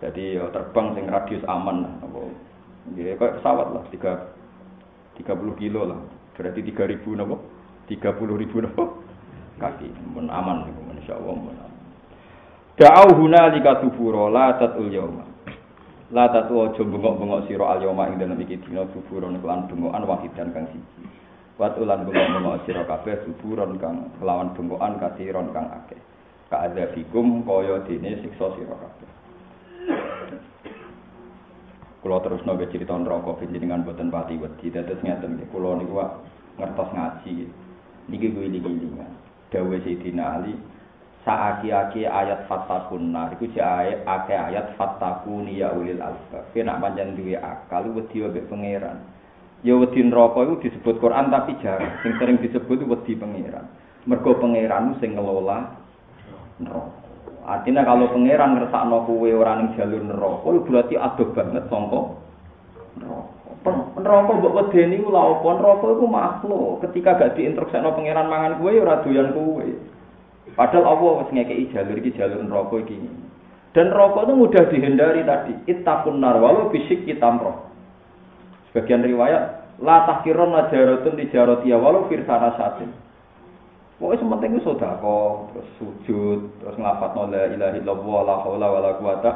Jadi ya, terbang sing radius aman lah. Apa? Ya kayak pesawat lah, tiga tiga puluh kilo lah. Berarti tiga ribu nopo, tiga puluh ribu nopo kaki. Mun aman, insya Allah mun. Da'au hunalika suburo la tatul yauma. La tatu aja bengok-bengok sira al yauma ing dalem iki dina suburo kelan bengokan wahidan kang siji. Wat ulan bengok-bengok sira kabeh suburon kang kelawan bengokan katiron kang akeh. Ka'adzabikum kaya dene siksa sira kabeh. Kulo terus nabe cerita neraka dengan boten pati wedi. Dados ngeten nggih kulo niku ngertos ngaji. Niki kuwi lingan. Dawe Sayyidina Ali saaki-aki ayat fatakun nar iku jek akeh ayat fatakuni ya ulil albab. Kena panjang duwe akal wedi mbek pangeran. Ya wedi neraka iku disebut Quran tapi jarang. Sing sering disebut wedi pangeran. Mergo pangeran sing ngelola neraka. Artinya kalau pangeran ngersakno kuwe ora ning jalur neraka, berarti adoh banget sangka neraka. Neraka mbok wedeni ku lha apa? Neraka iku makhluk. Ketika gak diinstruksikno pangeran mangan kuwe ya ora doyan kuwe. Padahal Allah wis ngekeki jalur iki jalur neraka iki. Dan neraka itu mudah dihindari tadi. Ittaqun nar walau bisik kitamro. Sebagian riwayat la tahkiron najaratun tijaratiya walau firsana satin. Pokoknya sementing itu sodako, terus sujud, terus ngelafat la ilaha illallah, la haula wa la quwata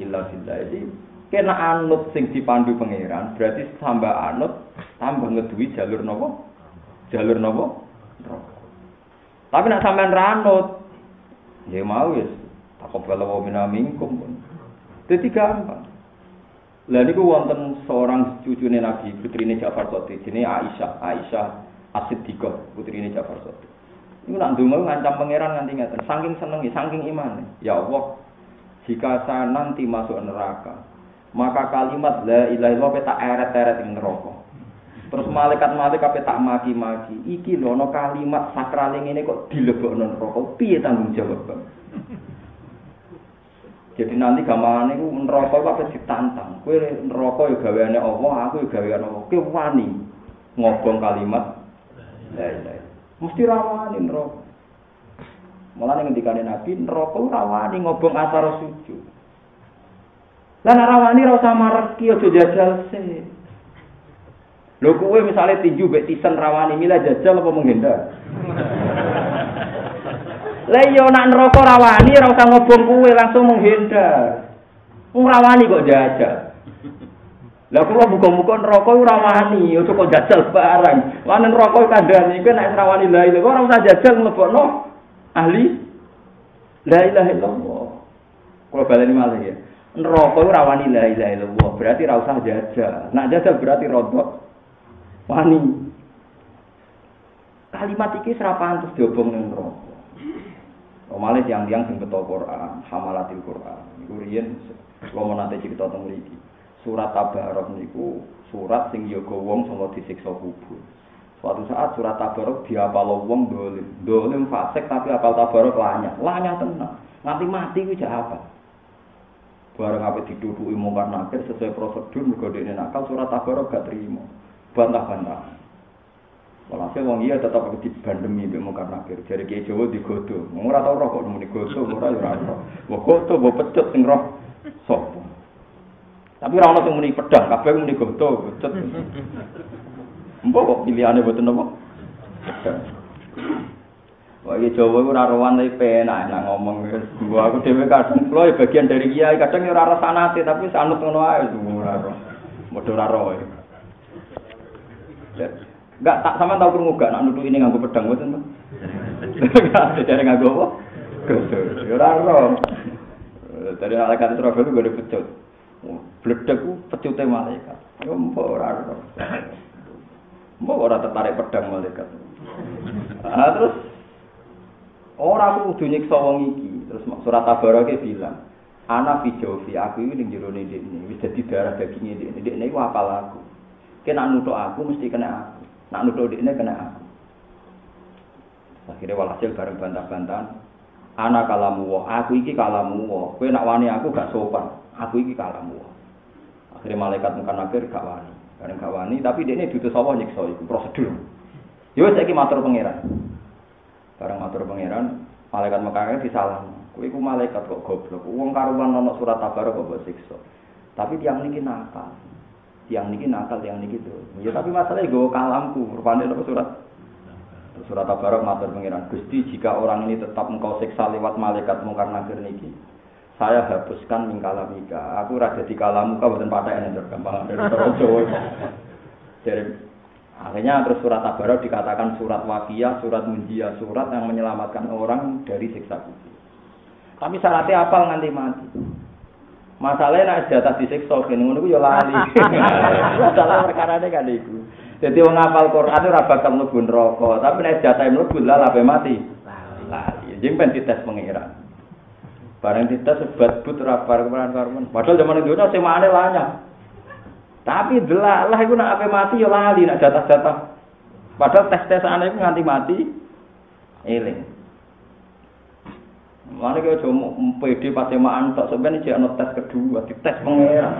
illa. Jadi kena anut sing dipandu pangeran, berarti tambah anut, tambah ngedui jalur nopo? Jalur nopo? Tapi nak sampean ranut, ya mau ya, takut kalau mina minkum pun. Jadi gampang. Lah niku wonten seorang cucune Nabi putrine Ja'far Shadiq jenenge Aisyah, Aisyah As-Siddiqah putrine Ja'far Shadiq. Iku nak ndonga ngancam pangeran nganti ngeten, saking senengi, saking iman. Ya Allah, jika saya nanti masuk neraka, maka kalimat la ilaha illallah tak eret-eret ing neraka. Terus malaikat-malaikat tak maki-maki. Iki lho ana kalimat sakral ngene kok dilebokno neraka. Piye tanggung jawab? Jadi nanti gamane iku neraka iku apa ditantang. Kowe neraka ya gaweane Allah, aku ya gaweane Allah. Kowe wani ngobong kalimat la ilaha mesti rawani neraka. Malah ning ngendikane Nabi neraka rawani ngobong asar sujud. Lah nek rawani ra usah mareki aja jajal se. Lho kowe misalnya tinju mbek tisen rawani mila jajal apa menghindar? Lah iya nak neraka rawani ora usah ngobong kowe langsung menghindar. Wong rawani kok jajal. Lah kula muga-muga neraka ora wani, aja kok jajal barang. Lan neraka kandhane iki nek ora wani la ilaha ora usah jajal mlebokno ahli la ilaha illallah. Kula baleni malih ya. Neraka ora wani la ilaha illallah, berarti ora usah jajal. Nak jajal berarti rodok wani. Kalimat iki serapan terus diobong ning neraka. Omale tiang-tiang sing beto Quran, hamalatil Quran. Iku riyen kula mau nate cerita teng mriki. Surat Tabarok niku surat sing yoga wong sanga disiksa kubur. Suatu saat surat Tabarok diapal wong dolim. Dolim fasik tapi apal Tabarok lanyah. Lanyah tenang. Nanti mati kuwi apa? Bareng apa diduduki mungkar nakir sesuai prosedur mergo dene nakal surat Tabarok gak terima. Bantah-bantah. Walhasil wong iya tetap dibandemi mbek mungkar nakir. Jadi kiai digodo. Wong ora tau roh kok muni godo ora ya ora roh. Mbok godo mbok pecut sing roh. Tapi ora ono muni pedang, kabeh muni godo, pecut. Mbok kok pilihane mboten apa? Pedang. Wah, iya Jawa ora rowan tapi penak nak ngomong. Gua aku dhewe kadang kula ya bagian dari kiai, kadang ya ora rasanate tapi sanut ngono ae ora roh. Modho ora roh. Enggak tak sama tahu krungu gak nak nuduh ini nganggo pedang mboten. Enggak jare nganggo apa? Gosok. Ya ora roh. Dari malaikat Israfil gue dipecut. Bledek ku pecute malaikat. Ya mbok ora roh. Mbok ora tertarik pedang malaikat. Ah terus Orang kudu nyiksa wong iki. Terus surat Tabarake bilang, "Ana fi jawfi aku iki ning jero ini wis dadi darah daging ini. Ndekne iku apal aku. Kena nutuk aku mesti kena aku. Nak nutuk dekne kena aku." Akhirnya walhasil bareng bantah-bantahan. Ana kalamu aku iki kalamu wa. Kowe nak wani aku gak sopan. Aku iki kalamu wa. Akhirnya malaikat mungkin akhir gak wani. Bareng gak wani, tapi dia ini diutus Allah nyiksa itu prosedur. Yo saiki matur pangeran. Bareng matur pangeran, malaikat Mekah disalah. Kowe iku malaikat kok goblok. Wong karuan ana surat Tabarok kok siksa. Tapi tiang niki nakal. Tiang niki nakal, tiang niki tuh. Ya tapi masalahnya gue kalamku, rupanya apa surat? Surat Tabarok matur pangeran. Gusti, jika orang ini tetap engkau siksa lewat malaikat mungkar nakir niki, saya hapuskan mingkalamika. Aku rada di kalamu kau bukan pada yang dari Jawa. Jadi Akhirnya terus surat Tabarok dikatakan surat wakia, surat munjia, surat yang menyelamatkan orang dari siksa kubur. Tapi syaratnya apal nganti mati. Masalahnya nak jatah disiksa kene ngono ya lali. Masalah perkara kan iku. Jadi wong ngapal Quran ora bakal mlebu neraka, tapi nek jatah mlebu lah lape mati. Lali. Jadi ben dites pengiran. Barang dites sebat but ora karuan Padahal zaman itu sing mane lanyah. Tapi delalah iku nak ape mati ya lali nak jatah-jatah. Padahal tes-tes aneh iku nganti mati eling. Mana kau cuma PD pas semaan tak sebenarnya cek tes kedua, di tes pangeran.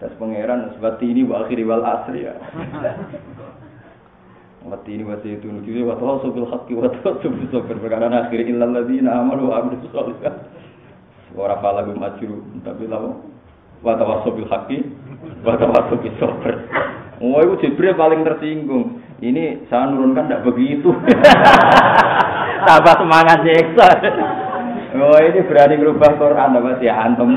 tes pangeran sebab ini wa akhiri wal asri ya. Wati ini wati itu nuju wa tawassul bil haqqi wa tawassul bis sabr perkara akhir illal ladzina amanu wa amilus sholihat. Ora palagu maju tapi lawo wa tawassul bil haqqi wa tawassul bis sabr. Oh, itu Jibril paling tersinggung. Ini saya nurunkan tidak begitu. Tambah semangat nyeksa. Oh, ini berani merubah Quran, apa sih hantem.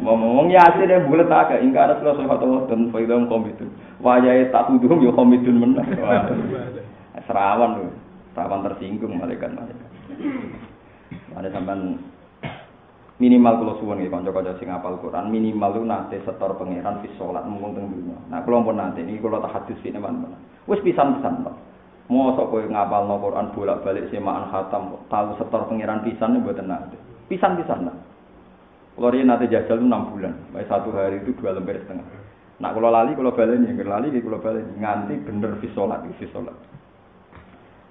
Ngomong ya asli bulat agak ingkar ada selesai fatwa dan faidam komitun. Wajah tak tuduh ya komitun menang. Serawan tuh, serawan tersinggung malaikat malaikat. Ada sampai minimal kalau suwon nggih kanca-kanca sing apal Quran minimal lu nate setor pangeran fi salat mung teng dunya. Nah kula pun nate niki kula tak hadis ini teman Wis pisan-pisan Pak. Mosok kowe ngapalno Quran bolak-balik semaan khatam tahu setor pangeran pisan mboten nate. Pisan-pisan nah. Kula riyen nate jajal itu 6 bulan. Baik satu hari itu dua lembar setengah. Nak kula lali kula baleni, nek lali kula baleni nganti bener fi salat.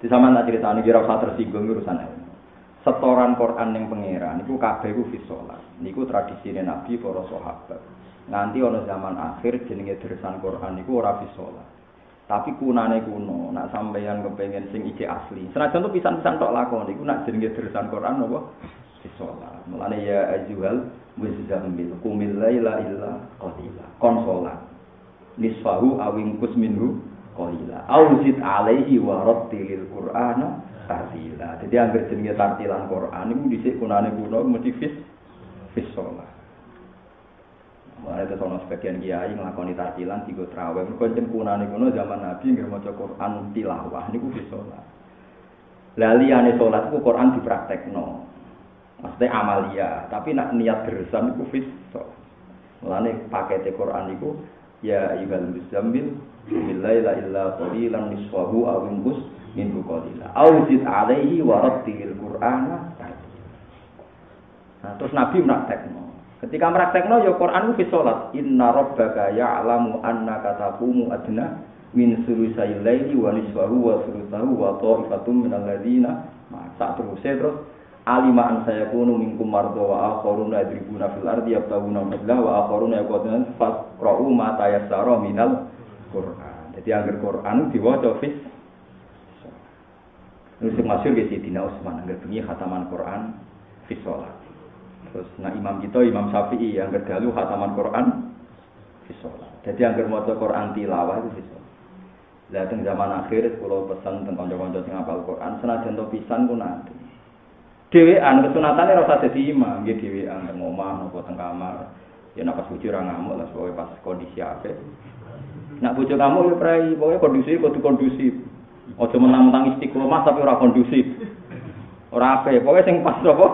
Di sama tak ceritani kira usah tersinggung urusan ini. setoran Quran yang pangeran niku kabeh ku fisolat niku tradisine Nabi para sahabat nganti ana zaman akhir jenenge dersan Quran niku ora fisolat tapi kunane kuno nak sampeyan kepengen sing iki asli senajan tuh pisan-pisan tok lakon niku nak jenenge dersan Quran apa sholat. Mulane ya ajuhal muzammil kumil laila illa qalila. Kon sholat. Nisfahu awingkus minhu qalila. Auzid alaihi wa rattilil qur'ana tartila. Jadi anggere jenenge tartilan Quran niku dhisik kunane kuno mesti fis fis sholat. Mulai itu sono sebagian kiai ngelakoni tartilan tiga terawih. Mereka cempunane kuno zaman Nabi nggak mau Quran tilawah niku fis sholat. Lali ane sholat itu Quran dipraktekno. Maksudnya amalia, tapi nak niat geresan itu fisik. Mulane pakai Quran itu ya ayyuhal muzammil billahi la illa qalilan nisfahu aw inqus minhu qalila. Aw alaihi wa rattilil Qur'ana Nah, terus Nabi praktekno. Ketika praktekno ya Quran itu salat. Inna rabbaka ya'lamu annaka taqumu adna min sulusai laili wa nisfahu wa sulusahu wa ta'ifatum minal ladzina sak terus terus alima an saya kunu minkum mardo wa akharuna yadribuna fil ardi yabtaguna fadla wa akharuna yaquluna faqra'u ma tayassara minal Qur'an. Jadi angger Qur'an diwaca fis Ini sing masyhur ge Sidina Utsman angger bengi khataman Quran fis salat. Terus nah imam kita Imam Syafi'i yang dalu khataman Quran fis salat. Jadi angger maca Quran tilawah itu fis salat. Lah zaman akhir kula pesan teng kanca-kanca sing hafal Quran senajan to pisan ku nanti. Dewean kesunatane rasa dadi imam, nggih dewean teng omah napa teng kamar. Ya nek pas ora ngamuk lah pokoke pas kondisi apik. Nak bojo kamu ya prai, pokoke kondisi kudu kondusif. Aja menang-menang istiqomah tapi ora kondusif. Ora apik, pokoke sing pas apa?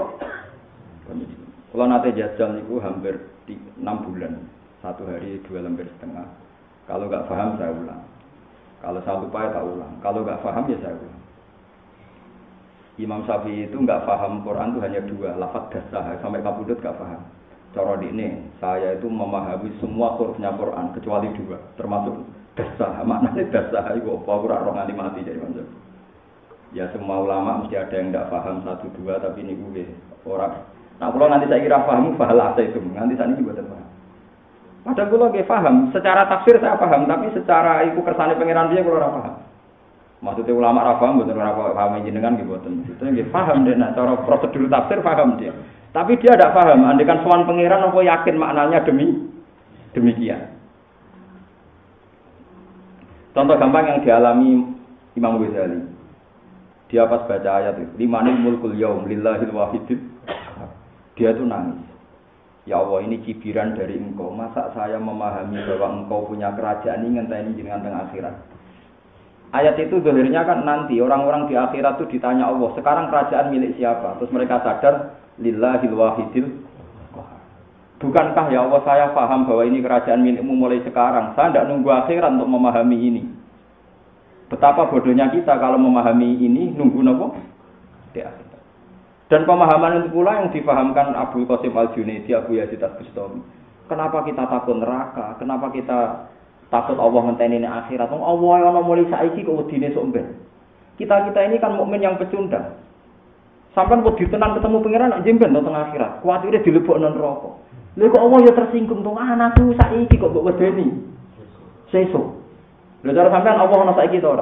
Kalau nanti jajal niku hampir 6 bulan, satu hari dua lembar setengah. Kalau nggak paham saya ulang. Kalau saya lupa ya tak ulang. Kalau nggak paham ya saya ulang. Imam Syafi'i itu nggak paham Quran itu hanya dua, lafaz dasar sampai kabudut nggak paham. Di ini, saya itu memahami semua hurufnya Quran kecuali dua, termasuk dasar. Maknanya dasar itu apa? Aku orang nganti mati jadi macam. Ya semua ulama mesti ada yang nggak paham satu dua, tapi ini gue orang. Nah kalau nanti saya kira paham, pahala saya itu. Nanti saya ini buat paham. Padahal kalau nggak paham, secara tafsir saya paham, tapi secara ikut kersane pangeran dia kalau paham. Maksudnya ulama ra paham betul ora paham jenengan gitu boten. Itu nggih paham deh nah cara prosedur tafsir paham dia. Tapi dia tidak paham, andikan sowan pangeran apa yakin maknanya demi demikian. Contoh gampang yang dialami Imam Ghazali. Dia pas baca ayat itu, limanil mulkul yaum lillahil wahidil. Dia tuh nangis. Ya Allah ini cibiran dari engkau. Masa saya memahami bahwa engkau punya kerajaan ini ngenteni jenengan tengah akhirat. Ayat itu zahirnya kan nanti orang-orang di akhirat itu ditanya Allah, sekarang kerajaan milik siapa? Terus mereka sadar lillahil wahidil Bukankah ya Allah saya paham bahwa ini kerajaan milikmu mulai sekarang. Saya tidak nunggu akhirat untuk memahami ini. Betapa bodohnya kita kalau memahami ini nunggu nopo akhirat. Dan pemahaman itu pula yang difahamkan Abu Qasim Al Junaidi, Abu Yazid Al Bustami. Kenapa kita takut neraka? Kenapa kita takut Allah ngenteni ini akhirat? Wong Allah yang mulai saiki kok wedine sok Kita kita ini kan mukmin yang pecundang. Sampai wedi tenan ketemu pangeran nak jemben tengah akhirat. Kuatire dilebokno neraka. Lha kok Allah ya tersinggung to anakku saiki kok kok wedeni. Sesuk. Lha cara Allah ana saiki to?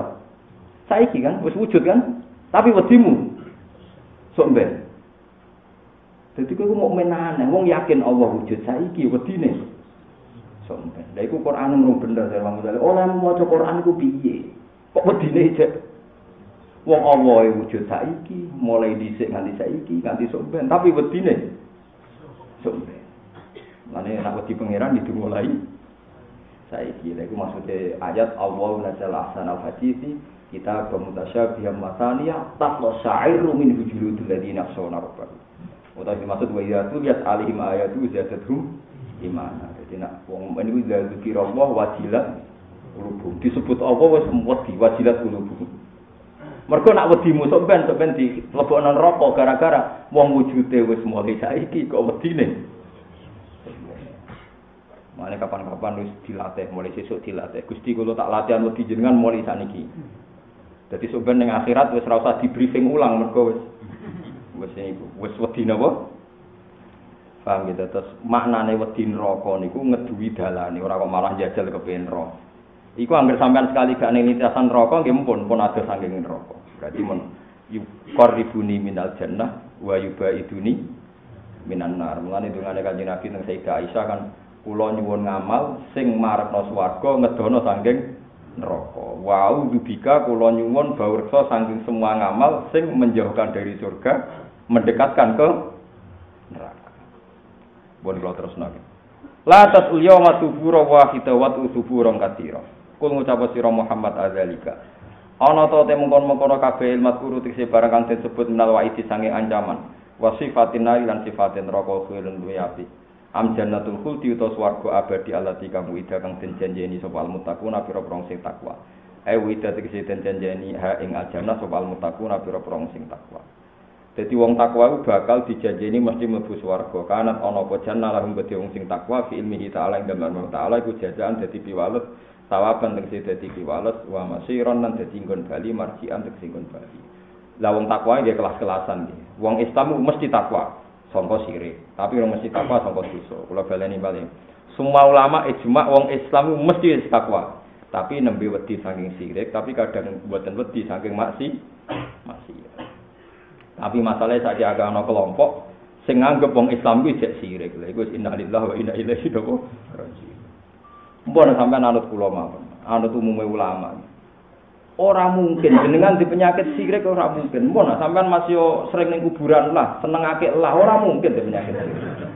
Saiki kan wis wujud kan? Tapi wedimu sok mben. Dadi mukmin aneh, wong yakin Allah wujud saiki wedine. Sok mben. Lha iku Quran mung bener dari Imam Ghazali. Oleh maca Quran iku piye? Kok wedine cek Wong Allah wujud saiki, mulai dhisik nganti saiki, nganti sok ben, tapi wedine sok ben. Mane nek wedi pangeran mulai saiki. Lha iku maksude ayat Allah nazal ahsanal hadisi kita bermutasyabih masaniya taqla sa'iru min hujuludul ladina sawna rabbahum. Utawa dimaksud wa tu lihat alihim ayatu zadatuhum imana. Jadi nak wong mukmin iku la dzikir Allah wajilat qulubuhum. Disebut Allah wis wedi wajilat qulubuhum. Mergo nak wedimu sok ben ben di lebokno neraka gara-gara wong wujude wis mulai saiki kok wedine. Mane kapan-kapan wis dilatih, mulai sesuk dilatih. Gusti kula tak latihan wedi jenengan mulai saniki. Sok ben ning akhirat wis ora usah di briefing ulang mergo wis wis niku wis wedi napa? Paham gitu terus maknane wedi neraka niku ngeduwi dalane ora kok malah jajal kepen neraka. Iku anggere sampean sekali gak ning lintasan neraka nggih mumpun pun ada saking neraka. Berarti men yuqarribuni minal jannah wa yubaiduni minan nar. Mulane dungane Kanjeng Nabi teng Sayyidah Aisyah kan kula nyuwun ngamal sing marekno swarga ngedono saking neraka. Wau dubika kula nyuwun bawreksa saking semua ngamal sing menjauhkan dari surga, mendekatkan ke neraka. Bon kula terus nang. La tasul yawma wahida wa tusuburan katira. Kul ngucap sira Muhammad azalika. Ana ta te mungkon-mungkon kabeh ilmu guru tikse barang kang disebut minal waidi sange ancaman. Wa sifatin nari lan sifatin neraka khulun duwe api. Am jannatul khuldi utawa swarga abadi alati kang wida kang den janjeni sapa al muttaquna pira-pira sing takwa. Ai wida tikse den janjeni ha ing aljannah sapa al muttaquna pira-pira sing takwa. Jadi wong takwa bakal dijanjeni mesti mlebu swarga. Kanat ana apa jannah lahum gede wong sing takwa fi ilmi ta'ala ing dalem ta'ala iku jajan dadi piwales sawaban tegese dadi piwales wa masiron lan dadi nggon bali marjian tegese nggon bali. Lah wong takwa nggih kelas-kelasan nggih. Wong Islam mesti takwa sangka sirik, tapi ora mesti takwa sangka dosa. Kula baleni bali. Semua ulama ijma wong Islam mesti takwa. Tapi nembe wedi saking sirik, tapi kadang buatan wedi saking maksi maksiat. Tapi masalahnya saja agak ada kelompok sing nganggep wong Islam kuwi jek sirik. Lha iku innalillahi wa inna ilaihi raji'un. Mbon sampean anut kula mawon. Anut umume ulama. Ora mungkin jenengan di penyakit sirik ora mungkin. Mbon sampean masih sering ning kuburan lah, senengake lah ora mungkin di penyakit sirik.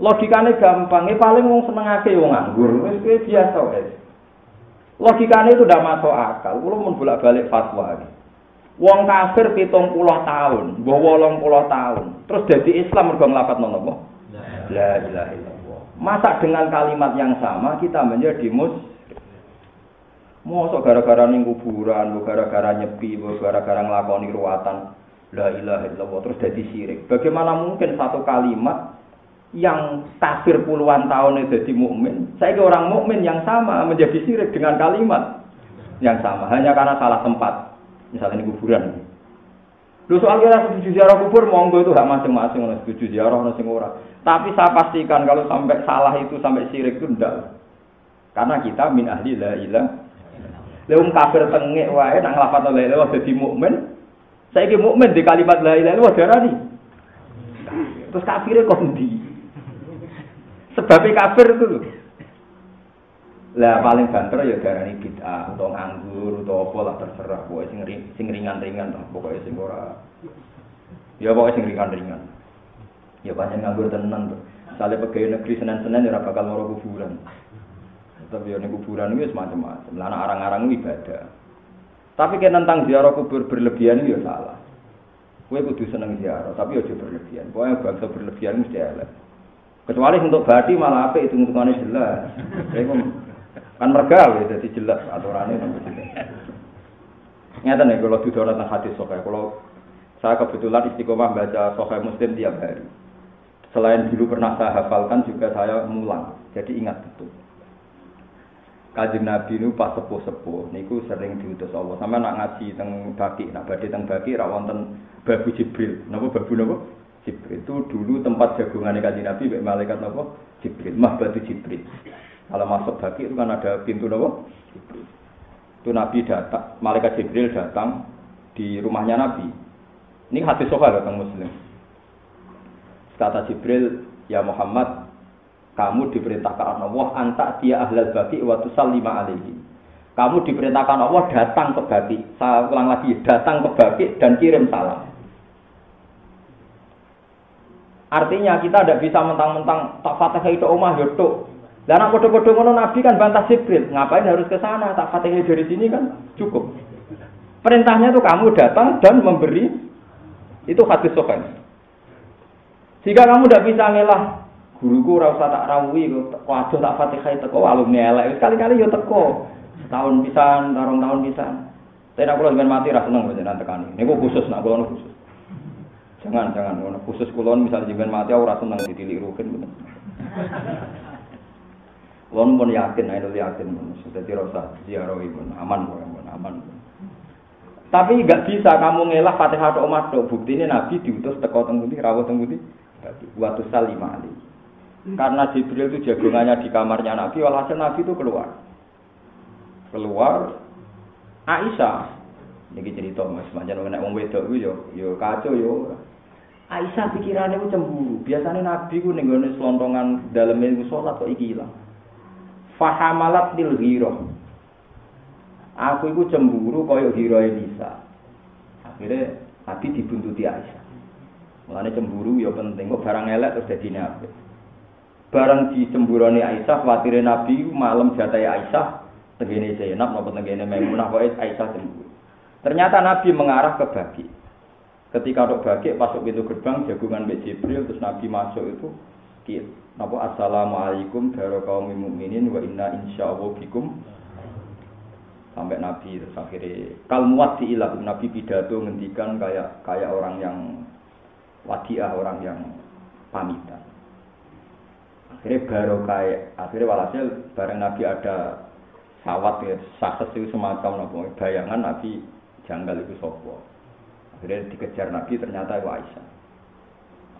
Logikane gampang, e paling wong senengake wong nganggur, wis biasa wis. Logikane itu udah masuk akal. Kulo mun bolak-balik fatwa. Ini. Wong kafir pitung puluh tahun, mbah wolong puluh tahun, terus jadi Islam mergo nglapat nopo? La ilaha illallah. Masa dengan kalimat yang sama kita menjadi mus Mosok gara-gara ning kuburan, gara-gara nyepi, gara-gara nglakoni ruatan la ilaha illallah terus jadi syirik. Bagaimana mungkin satu kalimat yang kafir puluhan tahun jadi mukmin, saya ke orang mukmin yang sama menjadi syirik dengan kalimat yang sama hanya karena salah tempat misalnya ini kuburan. Lu soal kira setuju ziarah kubur, monggo itu hak masing-masing, orang setuju ziarah, orang sing ora. Tapi saya pastikan kalau sampai salah itu sampai syirik itu ndak. Karena kita min ahli la ilah. Leung kafir tengek wae nang lafat la ilah dadi mukmin. Saiki mukmin di kalimat la ilaha illallah darani. Terus kafirnya kok ndi? Sebabnya kafir itu Lah paling banter ya darani bid'ah atau nganggur atau apa lah terserah pokoke sing sing ringan-ringan lah pokoke sing ora ya pokoke sing ringan-ringan. Ya banyak nganggur tenan tuh. Misalnya pegawai negeri Senin-Senin ya bakal moro kuburan. Tapi ya kuburan itu semacam-macam. Lah arang-arang ibadah. Tapi kayak tentang ziarah kubur berlebihan itu ya salah. Kue kudu seneng ziarah, tapi ya berlebihan. Pokoknya bangsa berlebihan mesti elek. Kecuali untuk badi malah apa itu hitungannya jelas. kan mergawe jadi jelas aturannya Nyata nih kalau tujuh orang hadis sokai, kalau saya kebetulan istiqomah baca sokai muslim tiap hari. Selain dulu pernah saya hafalkan juga saya mulang, jadi ingat betul. Kajian Nabi ini pas sepuh-sepuh, niku sering diutus Allah. Sama nak ngaji teng baki, nak badi teng baki, teng babu Jibril. Napa babu napa? Jibril itu dulu tempat jagungan kajian Nabi, malaikat napa? Jibril, mah batu Jibril. Kalau masuk bagi itu kan ada pintu nopo. Itu Nabi datang, malaikat Jibril datang di rumahnya Nabi. Ini hati sofa datang Muslim. Kata Jibril, ya Muhammad, kamu diperintahkan Allah antak dia ahlal bagi waktu salima alaihi. Kamu diperintahkan Allah datang ke bagi. Saya ulang lagi, datang ke bagi dan kirim salam. Artinya kita tidak bisa mentang-mentang tak fatihah itu omah yaitu dan anak bodoh-bodoh ngono Nabi kan bantah Jibril, ngapain harus ke sana? Tak fatihah dari sini kan cukup. Perintahnya itu kamu datang dan memberi itu hadis sokan. Jika kamu tidak bisa ngelah guruku rasa tak rawi waduh tak fatihah itu kok alumni elek sekali-kali yo teko. Tahun pisan tarung tahun pisan nak kulo dengan mati rasa seneng tekani. Ini khusus nak kulo khusus. Jangan jangan khusus kulo misalnya jangan mati rasa seneng ditilik rukin Wong pun yakin, ayo yakin, jadi rasa ziarah pun aman, pun aman. Tapi nggak bisa kamu ngelak fatihah atau umat Bukti ini Nabi diutus teko tengguti, rawat tengguti, waktu salimah ali. Karena Jibril itu jagungannya di kamarnya Nabi, walhasil Nabi itu keluar. Keluar Aisyah. Ini cerita mas, macam mana wong wedok itu yo yo kacau yo. Aisyah pikirannya itu cemburu. Biasanya Nabi ku ning gone selontongan daleme iku salat kok iki ilang. Fahamalat lil ghirah. Aku iku cemburu kaya ghirahe Nisa. Akhirnya Nabi dibuntuti Aisyah. Mulane cemburu ya penting kok barang elek terus dadi nabi. Barang dicemburoni Aisyah, khawatir Nabi malam jatai Aisyah, tengene Zainab napa tengene Maimunah kok Aisyah cemburu. Ternyata Nabi mengarah ke bagi. Ketika untuk bagi masuk pintu gerbang jagungan Mbak Jibril terus Nabi masuk itu. Napa assalamualaikum warahmatullahi mukminin wa inna insyaallah bikum sampai Nabi terus akhirnya kalmuat di ilah Nabi pidato ngendikan kayak kayak orang yang wadiah orang yang pamitan akhirnya baru kayak akhirnya walhasil bareng Nabi ada sawat ya sakses itu semacam nopo bayangan Nabi janggal itu sopo Akhirnya dikejar Nabi ternyata itu Aisyah.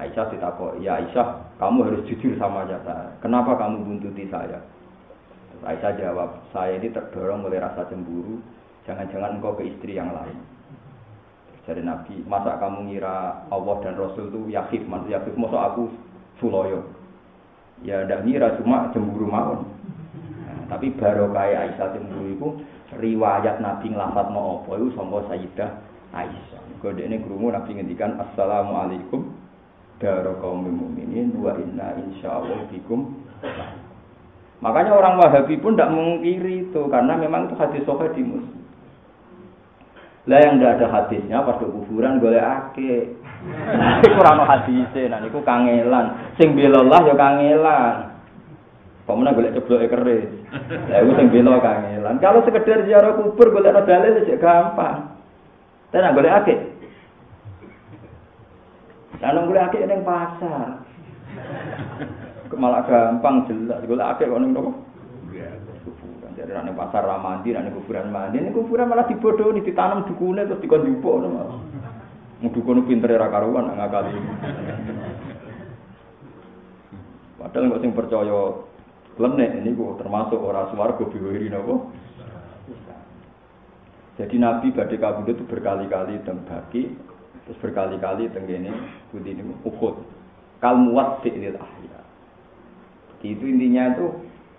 Aisyah ditakut, ya Aisyah, kamu harus jujur sama saya. Kenapa kamu buntuti saya? Aisyah jawab, saya ini terdorong oleh rasa cemburu. Jangan-jangan engkau ke istri yang lain. Jadi Nabi, masa kamu ngira Allah dan Rasul itu yakif, maksud yakif, masa aku suloyo? Ya tidak ngira, cuma cemburu mawon. Nah, tapi baru kayak Aisyah cemburu itu, riwayat Nabi ngelafat mau apa itu sama Sayyidah Aisyah. Kode ini kerungu Nabi ngendikan Assalamualaikum Dara kaum mukminin wa inna insyaallah bikum. Makanya orang Wahabi pun tidak mengkiri itu karena memang itu hadis sahih di Muslim. Lah yang tidak ada hadisnya pas kuburan boleh ake. Iku ora ono hadise, nah niku kangelan. Sing belallah ya kangelan. Pemenang golek cebloke keris. Lah iku sing bela kangelan. Kalau sekedar ziarah kubur golek dalil ya gampang. Tapi boleh akeh. Lalu boleh akeh neng pasar. Malah gampang jelas. Boleh akeh kok neng nopo. Kuburan. Jadi neng pasar ramandi, neng kuburan mandi. Neng kuburan malah dibodoh, ditanam dukune terus dikon jupuk. Dukun pinter ra karuan nggak kali. Padahal nggak sing percaya klenek ini termasuk orang swarga biwiri nopo. Jadi Nabi badai kabudut itu berkali-kali bagi, terus berkali-kali tenggene budi ini ukut. Kalmuat fi'lil ahya. Itu intinya itu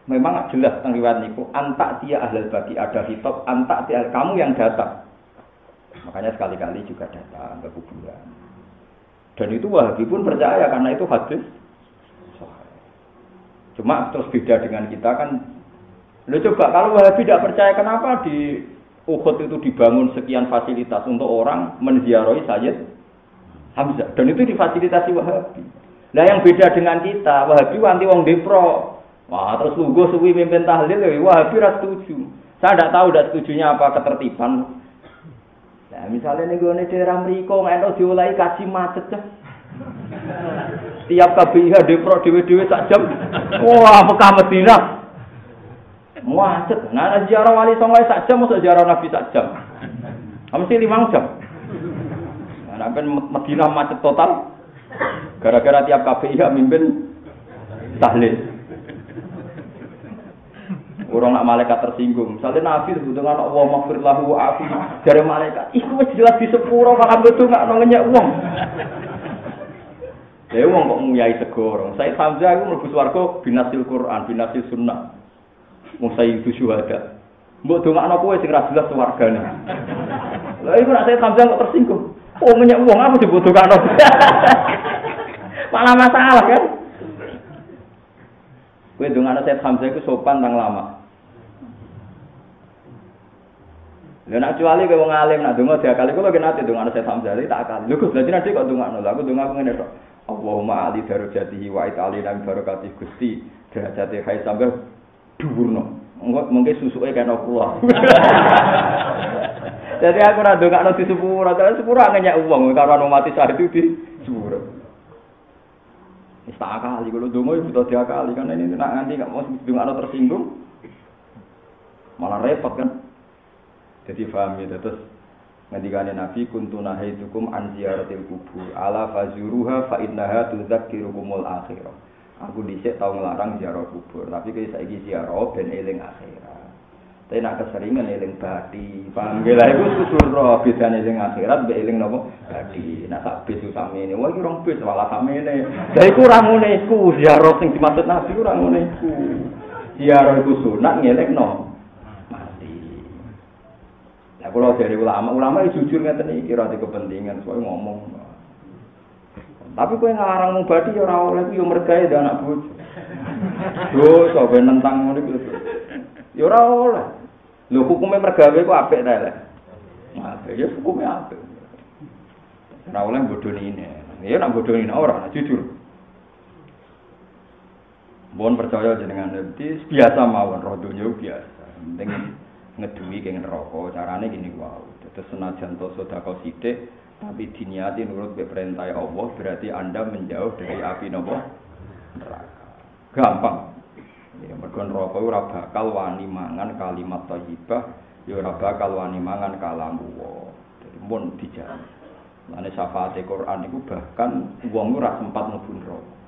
memang jelas tentang riwayat niku antak dia ahlul bagi ada hitop antak dia kamu yang datang. Makanya sekali-kali juga datang ke kuburan. Dan itu Wahabi pun percaya karena itu hadis. Cuma terus beda dengan kita kan. Lo coba kalau Wahabi tidak percaya kenapa di Uhud itu dibangun sekian fasilitas untuk orang menziarahi Sayyid Hamzah dan itu difasilitasi Wahabi. Nah yang beda dengan kita, Wahabi wanti wong depro. Wah, terus lugu suwi mimpin tahlil, ya Wahabi ras setuju. Saya tidak tahu tidak setujunya apa ketertiban. Nah, misalnya nih gue daerah Meriko tahu diulai kaji macet ya. Tiap KBIH depro dewe-dewe sak jam. Wah, Mekah Madinah Macet. Nah, ziarah wali songo sak jam, masuk ziarah nabi sak jam. Mesti lima jam. Nah, Madinah macet total. Gara-gara tiap KPI mimpin tahlil. Orang nak malaikat tersinggung. Misalnya Nabi dengan Allah maghfir lahu afi. Dari malaikat, iku wis jelas di sepuro malah betul nggak ngenyek uang. Ya uang kok nguyai segorong. Saya Hamzah aku mlebu swarga binasil Quran, binasil sunnah. Musayyidu syuhada. Mbok dongakno kowe sing ra jelas wargane. Lah iku nek saya Hamzah kok tersinggung. Oh menyek wong apa disebut dongakno. Malah masalah kan. Kowe dongakno saya Hamzah iku sopan tang lama. Lha nak kecuali kowe wong alim nak donga diakali kula kena ate dongakno saya Hamzah tak akal. Lho Gus, lha nanti kok dongakno. Lah aku dongakno ngene tok. Allahumma ali darajatihi wa itali dan barakati Gusti derajate hai sampai dhuwurno. Mungkin susuke kena kula. Jadi aku ra ndongakno di sepuro, terus sepuro ngenyak uang karo mati saat itu di sepuro. Wis tak kali kalau dongo itu butuh diakali karena ini nak nganti gak mau ndongakno tersinggung. Malah repot kan. Jadi paham ya terus ngendikane Nabi kuntu nahaitukum an ziyaratil kubur ala fazuruha fa innaha tudzakkirukumul akhirah. Aku dhisik tau nglarang ziarah kubur, tapi kayak saiki ziarah ben eling akhirat. Tapi nak keseringan eling badi. Paham gak lah iku susul roh bedane akhirat mbek eling napa? Badi. Nak sak bis ini. Wah iki rong bis malah samene. Lah iku ora ngene iku ziarah sing dimaksud Nabi ora ngene iku. Ziarah iku sunat mati. Lah kula dari ulama, ulama jujur ngeten iki ora kepentingan, soalnya ngomong. Tapi kowe ngarang mubadi ya ora oleh ku yo mergawe anak bojo. Yo sampe nentang ngono iku. Ya ora oleh. Lho hukume mergawe ku apik ta lek. Apik ya hukume apik. Ora oleh bodoni ini. Ya nak bodoni ora, nak jujur. Mohon percaya jenengan nanti biasa mawon roh dunya biasa. Penting ngeduwi ke neraka. Carane gini wow. Terus senajan to sedekah sithik tapi diniati nurut be perintah Allah berarti Anda menjauh dari api nopo neraka. Gampang. Ya, mergo neraka ora bakal wani mangan kalimat thayyibah, ya ora bakal wani mangan kalam Allah. Jadi mun dijamin. Mane syafaat Quran itu bahkan wong ora sempat mlebu neraka.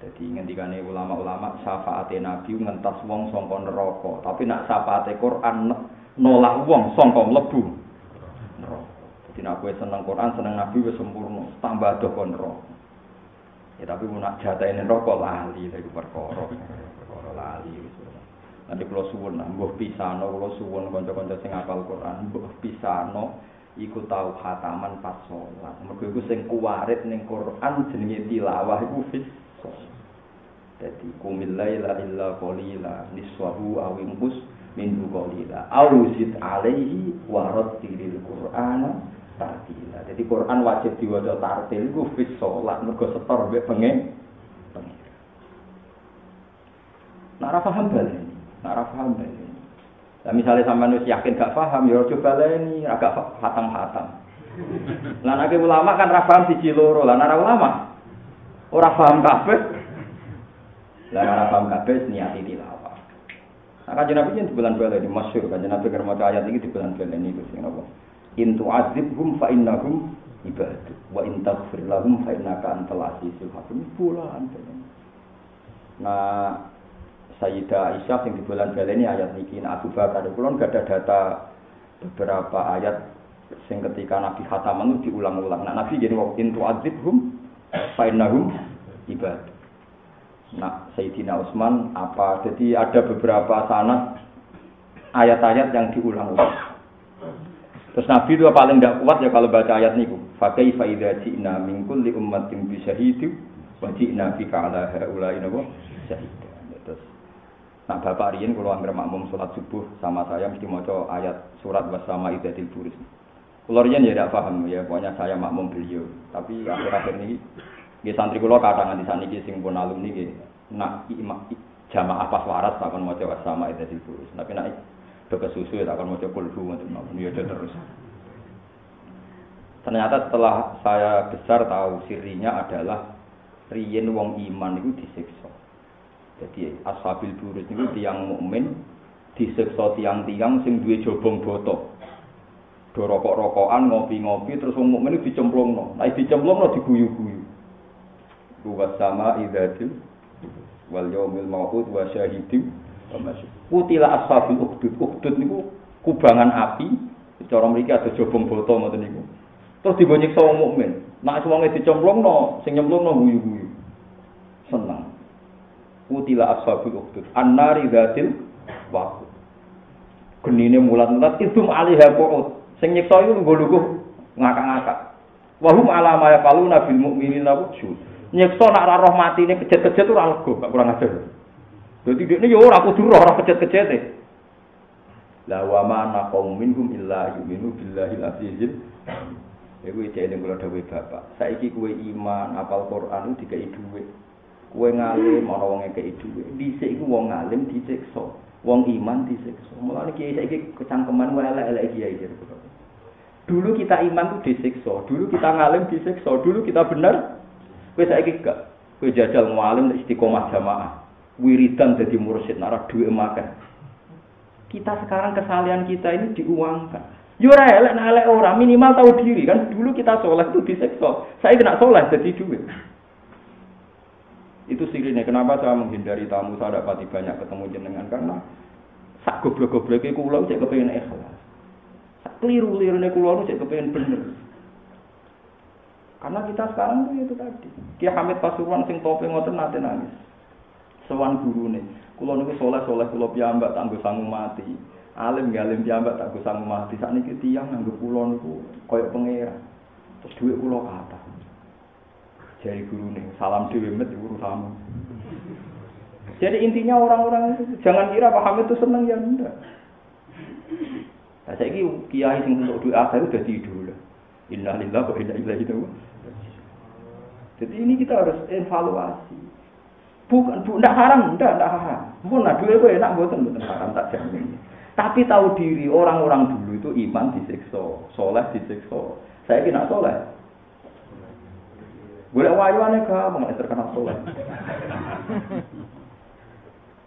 Jadi ngendikane ulama-ulama syafaat Nabi ngentas wong sangka neraka, tapi nak syafaat Quran nolak wong sangka mlebu neraka. Jadi nak kowe seneng Quran, seneng Nabi wis sempurna, tambah do kon Ya tapi mau nak jatahin rokok lali dari perkara lali Nanti kalau suwun, mbuh pisano, kalau suwun konco-konco sing apal Quran, mbuh pisano, iku tahu khataman pas sholat. Mergo iku sing kuwarit ning Quran jenenge tilawah iku fis. Dadi kumil laila illa qalila niswahu aw inqus min qalila aw zid alaihi wa rattilil qur'ana tartila. Jadi Quran wajib diwaca tartil iku fis sholat mergo setor mbek pengen Nak ora paham baleni, nak ora paham baleni. Nah misalnya sama nus yakin gak paham, ya coba baleni, agak hatam-hatam. Lah nek ulama kan ora paham siji loro, ulama ora paham kabeh. Lah ora paham kabeh niati tilawah. Nah kan Nabi yang di bulan baleni masyhur kan Nabi kerma ayat ini di bulan baleni itu sing apa? In tu'adzibhum fa innahum ibadu wa in taghfir lahum fa innaka antal azizul hakim. Bulan. Nah, Sayyidah Aisyah yang di bulan ini ayat nah, Abu Bakar kulon gak ada data beberapa ayat sing ketika Nabi khataman diulang-ulang. Nah, Nabi jadi waktu itu azibhum fainahum ibad. Nah, Sayyidina Utsman apa? Jadi ada beberapa sanad ayat-ayat yang diulang-ulang. Terus Nabi itu paling tidak kuat ya kalau baca ayat niku. Fakai faida ji'na min kulli ummatin bi syahidu wa ji'na bika ala haula'i syahid. Nah bapak Rian kalau anggere makmum sholat subuh sama saya mesti mau ayat surat bersama idatil buris. Kalau Rian ya tidak paham ya, pokoknya saya makmum beliau. Tapi akhir-akhir ini, di santri kulo kadang di sana sing pun alumni gitu. Nak jamaah pas waras akan mau coba sama idatil buris. Tapi nak do susu ya akan mau coba kulhu untuk makmum ya terus. Ternyata setelah saya besar tahu sirinya adalah Rian wong iman itu disiksa. Jadi ashabil burus itu tiang mukmin disiksa tiang-tiang sing duwe jobong boto. Do rokok-rokokan, ngopi-ngopi terus wong mukmin dicemplungno. Nah dicemplungno diguyu-guyu. Ruwas sama idzatil wal yaumil mau'ud wa syahidin Kutila ashabil ukhdud. Ukhdud niku kubangan api. Cara mriki ada jobong boto ngoten niku. Terus dibonyek wong mukmin. Nak wonge dicemplungno, sing nyemplungno guyu-guyu. Seneng. Utila ashabul ukhdud. An-nari dzatil waqud. Genine mulat-mulat itu alaiha qu'ud. Sing nyiksa iku lungguh-lungguh ngakak-ngakak. Wa hum ala ma yaqaluna bil mu'minina wujud. Nyiksa nak ora roh matine kejet-kejet ora lego, gak kurang ajar. Dadi dekne yo ora kudu roh ora kejet-kejete. La wa ma naqum minhum illa yu'minu billahi al-azizil. Iku iki jeneng kula dawuh Bapak. Saiki kowe iman, apal Quran dikai dhuwit. Kue ngalim ana wong ngekeki dhuwit. Dhisik iku wong ngalim disiksa. Wong iman disiksa. Mulane kiai saiki kecangkeman wae elek-elek kiai. Dulu kita iman tuh disiksa, dulu kita ngalim disiksa, dulu kita benar. Kue saiki gak. Kue jajal ngalim istiqomah jamaah. Wiridan jadi mursyid nara duit makan. Kita sekarang kesalahan kita ini diuangkan. Yura elek nah elek orang minimal tahu diri kan. Dulu kita sholat itu disiksa. Saya kena sholat jadi duit. Itu sirine kenapa saya menghindari tamu saya dapati banyak ketemu jenengan karena Sak goblok-gobloke kula cek kepengin ikhlas. Sak kliru-lirune kula cek kepengin bener. Karena kita sekarang tuh itu tadi. Kia Hamid Pasuruan sing tope ngoten nate nangis. Sewan gurune. Kula niku soleh-soleh kula piyambak tanggo sangu mati. Alim galim piyambak tak sangu mati. Sakniki tiyang nganggo kula niku koyo pangeran. Terus duit kula kata. Jadi gurune, salam dhewe met urusanmu. Jadi intinya orang-orang itu jangan kira Pak Hamid itu seneng ya enggak. Nah, saya kiai sing untuk doa saya udah tidur lah. Innalillahi wa inna ilaihi. Jadi ini kita harus evaluasi. Bukan, bu, tidak haram, tidak, tidak haram. Bukan, nah, dua enak, bukan, bukan haram, tak jamin. Tapi tahu diri, orang-orang dulu itu iman disiksa, soleh disiksa. Saya kira soleh. Boleh wayuannya gampang, terkenal soleh.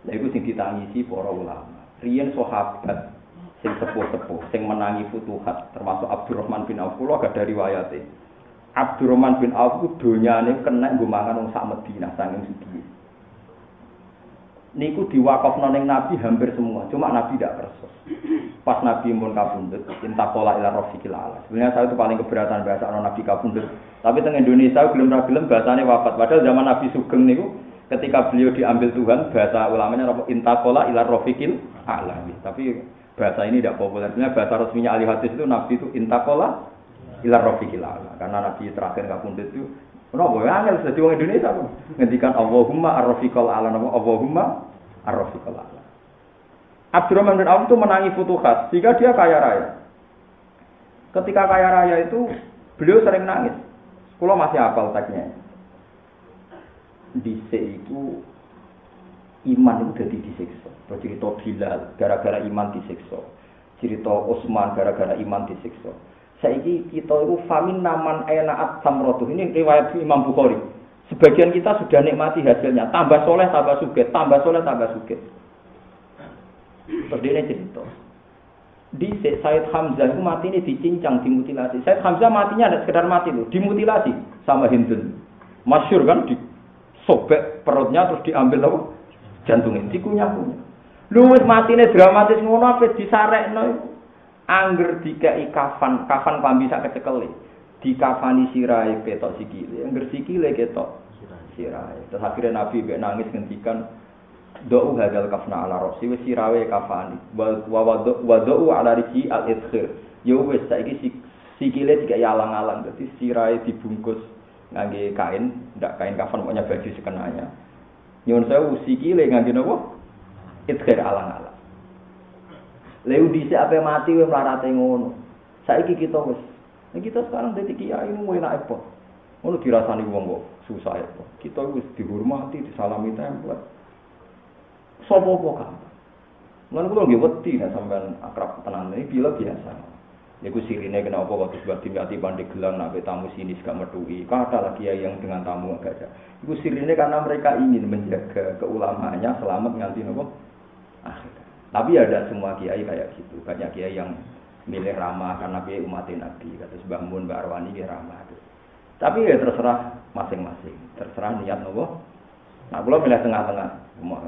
Nah, itu sing ditangisi para ulama. Rian sahabat sing sepuh-sepuh, sing menangi futuhat, termasuk Abdurrahman bin Auf, kalau ada riwayatnya. Abdurrahman bin Auf ku donyane kena nggo mangan wong sak Madinah saking sugih. Niku diwakafno ning Nabi hampir semua, cuma Nabi tidak kerso. Pas Nabi mun kabundut, intakola ila rafiqil ala. Sebenarnya saya itu paling keberatan bahasa Nabi kabundut. Tapi teng Indonesia belum ra gelem bahasane wafat. Padahal zaman Nabi Sugeng niku ketika beliau diambil Tuhan, bahasa ulamanya intakola ila rafiqil ala. Tapi bahasa ini tidak populer. Sebenarnya bahasa resminya ahli hadis itu Nabi itu intakola ilar rofiqil ala. Karena Nabi terakhir kabundut itu Kenapa ya angel dadi wong Indonesia kok. Ngendikan Allahumma ar-rafiqal ala nama Allahumma ar-rafiqal ala. Abdurrahman bin Auf itu menangi futuhat sehingga dia kaya raya. Ketika kaya raya itu beliau sering nangis. Kulo masih hafal teksnya. Di itu iman itu jadi disiksa. Cerita Bilal gara-gara iman disiksa. Cerita Utsman gara-gara iman disiksa. Saiki kita itu famin naman enaat samrotuh. Ini riwayat Imam Bukhari. Sebagian kita sudah nikmati hasilnya. Tambah soleh, tambah suge. Tambah soleh, tambah. Seperti ini cerita. Di Said Hamzah itu mati ini dicincang, dimutilasi. Said Hamzah matinya ada sekedar mati loh, dimutilasi sama Hindun. Masyur kan, disobek perutnya terus diambil loh jantungnya, dikunyah-kunyah. Lu mati ini dramatis ngono apa disarek no Angger dikai kafan, kafan klambi sak kecekele. Dikafani sirai ketok sikile, angger sikile ketok sirai. Terus akhirnya Nabi mbek nangis ngendikan do'u hadal kafna ala rosi wis sirawe kafani wa wa do'u ala risi al idkhir yo ya wis saiki sikile dikai alang-alang dadi sirai dibungkus ngangge kain ndak kain kafan pokoknya baju sekenanya nyuwun sewu sikile ngangge napa idkhir alang-alang Leu dhisik ape mati wis mlarate ngono. Saiki kita wis. Kita sekarang dadi kiai mu enak apa? Ngono dirasani wong kok susah apa. Kita wis dihormati, disalami tempel. Sopo apa kan? Lan kula nggih wedi nek sampean akrab tenan iki bila biasa. Niku sirine kenapa kok disebut dimati pandai gelang nak tamu sini gak metuhi. Kata lagi yang dengan tamu agak aja. Iku sirine karena mereka ingin menjaga keulamanya selamat nganti nopo. Tapi ada semua kiai kayak gitu. Banyak kiai yang milih ramah karena kiai umat Nabi. Kata Mbah Mun, Mbah Arwani dia ramah. Tapi ya terserah masing-masing. Terserah niat nopo. Nah, kalau milih tengah-tengah.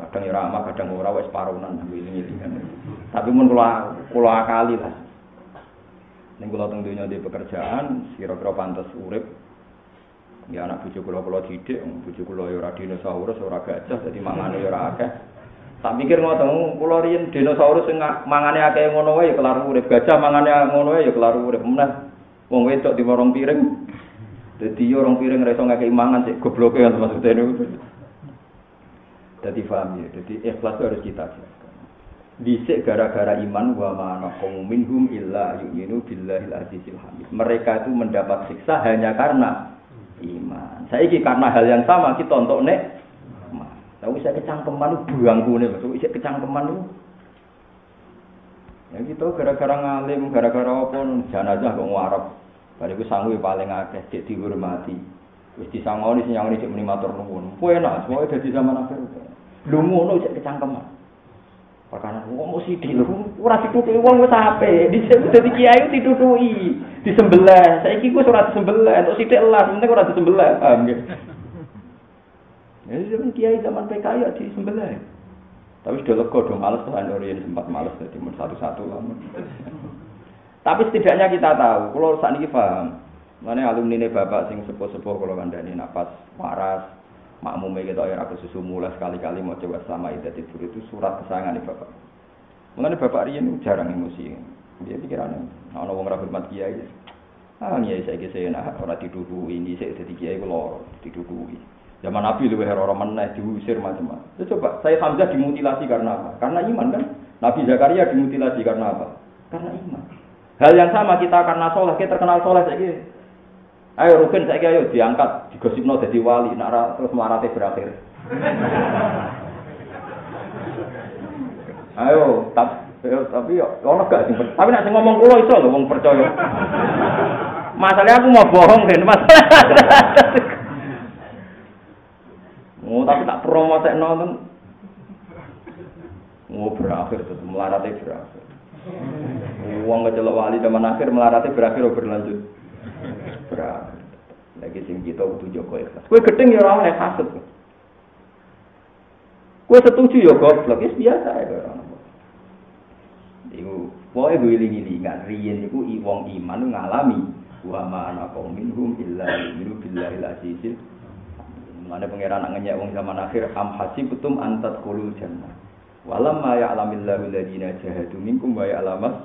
Kadang ya ramah, kadang ora wis parunan ini kan. Tapi mun kula kula akali lah. Ning kula teng di pekerjaan, kira-kira pantes urip. Ya anak bojo kula kula didik, bojo kula ya ora dinosaurus, ora gajah, dadi mangane ya akeh. Tak pikir ngoten, kula riyen dinosaurus sing mangane akeh ngono ya kelar urip. Gajah mangane ngono wae ya kelar urip. Meneh wong wedok warung piring. Dadi yo orang piring ra iso ngakeh mangan sik gobloke kan maksudnya niku. Dadi paham ya. Ikhlas harus kita jaga. Dhisik gara-gara iman wa ma minhum illa yu'minu billahil azizil hamid. Mereka itu mendapat siksa hanya karena iman. Saiki karena hal yang sama kita untuk nek Tapi saya kecangkeman itu buangku nih, maksudnya saya kecangkeman itu. Ya gitu, gara-gara ngalim, gara-gara apa, jenazah kok ngarep. Pada itu sanggup paling akeh, cek dihormati. Wis disangoni sing nyangoni cek muni matur nuwun. Kuwi enak, semoga dadi zaman akhir. Lu ngono cek kecangkeman. Perkara wong sithik lho, ora ditutuki wong wis ape. Dadi kiai ditutuki, disembelih. Saiki ku ora disembelih, entuk sithik elas, penting ora disembelih. Paham nggih? Ya zaman kiai zaman PKI ya di sebelah. Tapi sudah lega dong males tuh Orion sempat males jadi satu-satu lah. Tapi setidaknya kita tahu, kalau saat ini paham, mana alumni ini bapak sing sepuh-sepuh kalau kandani napas waras, makmumnya kita ya aku susu mulai sekali-kali mau coba sama itu tidur itu surat kesayangan nih bapak. Mengenai bapak Rian jarang emosi, dia pikirannya, nah orang rapi mat kiai, ah nih saya kisah nah orang tidur ini saya jadi kiai kalau tidur Zaman Nabi lebih orang mana diusir macam-macam. Ya coba, saya Hamzah dimutilasi karena apa? Karena iman kan? Nabi Zakaria dimutilasi karena apa? Karena iman. Hal yang sama kita karena soleh, kita terkenal soleh saya Ayo Rukin saya ayo diangkat, digosipno jadi wali, nara terus marate berakhir. ayo, tapi tapi yo ono gak sing tapi nek ngomong kula iso lho wong percaya. Masalahnya aku mau bohong kan, masalah. Oh, tapi tak promo tek nonton. Oh, berakhir tuh, melarate berakhir. Uang kecelok wali zaman akhir melarate berakhir oh berlanjut. Berakhir. Lagi sing kita butuh Joko ikhlas. Kue gedeng ya orang yang hasut. Kue setuju ya goblok, es biasa ya orang. Iku, pokoknya gue iling-ilingan, riyen iku wong iman ngalami wa ma ana minhum illa yu'minu billahi al-azizil Mana pangeran nak ngenyek wong zaman akhir am hasibtum antat qulul jannah. Walam ma ya'lamillahu alladziina jahadu minkum wa ya'lamas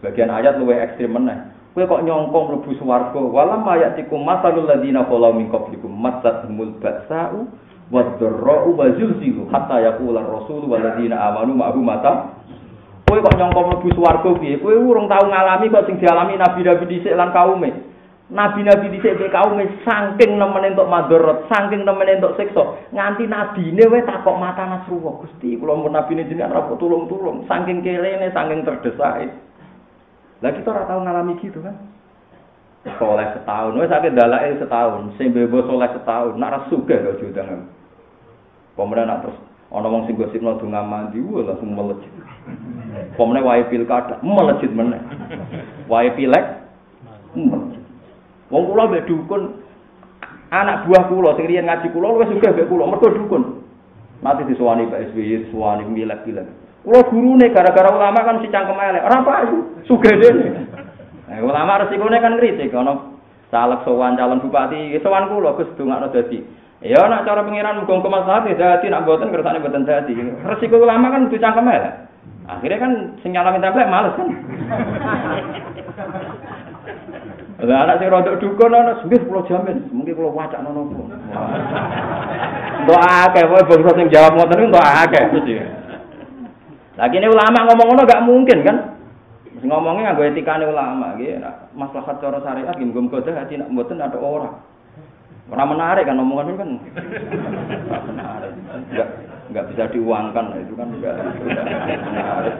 Sebagian ayat luwih ekstrem meneh. Kowe kok nyongkong mlebu swarga. Walam ma ya'tikum masalul ladzina khalu min qablikum matsahumul ba'sa'u wad-dharra'u wa zulzilu hatta yaqula ar-rasul wal ladzina amanu ma'hu mata Kowe kok nyongkong mlebu swarga piye? Kowe urung tau ngalami kok sing dialami nabi-nabi dhisik lan kaume. Nabi-nabi di sini kaum saking nemen untuk madorot, saking nemen untuk sekso, nganti nabi ini we takok mata nasruwa gusti, kalau mau nabi ini jenengan rapot tulung tulung, saking kelene, saking terdesak. Lagi kita orang tahu ngalami gitu kan? Soleh setahun, we sakit dalai setahun, sing bebo soleh setahun, nak rasuga gak judangan. Kemudian nak terus ana wong sing gosipno donga mandi, wah langsung melejit. Kemudian wae pilkada, melejit meneh. Wae pilek, melejit. Wong kula mbek dukun anak buah kula sing riyen ngaji kula wis sugih mbek kula mergo dukun. Mati disuwani Pak SBY, suwani milek-milek. Kula gurune gara-gara ulama kan si cangkem elek. Ora payu, sugih dene. Nah, ulama resikone kan kritik ana caleg sowan calon bupati, sowan kula Gus dongakno dadi. Ya nak cara pengiran muga kemaslahat dadi nak mboten kersane mboten dadi. Resiko ulama kan dicangkem elek. Akhirnya kan sing nyalamin template males kan. Lah anak sing rodok dukun ana nggih kula jamin, mungkin kula wacana nopo. Ndo akeh wae bangsa sing jawab ngoten ndo akeh mesti. Lah kene ulama ngomong ngono gak mungkin kan? Mesti ngomongnya nganggo etikane ulama nggih, maslahat cara syariat nggih muga hati nak mboten ada orang. Ora menarik kan omongan itu kan. menarik. Enggak enggak bisa diuangkan itu kan enggak. menarik.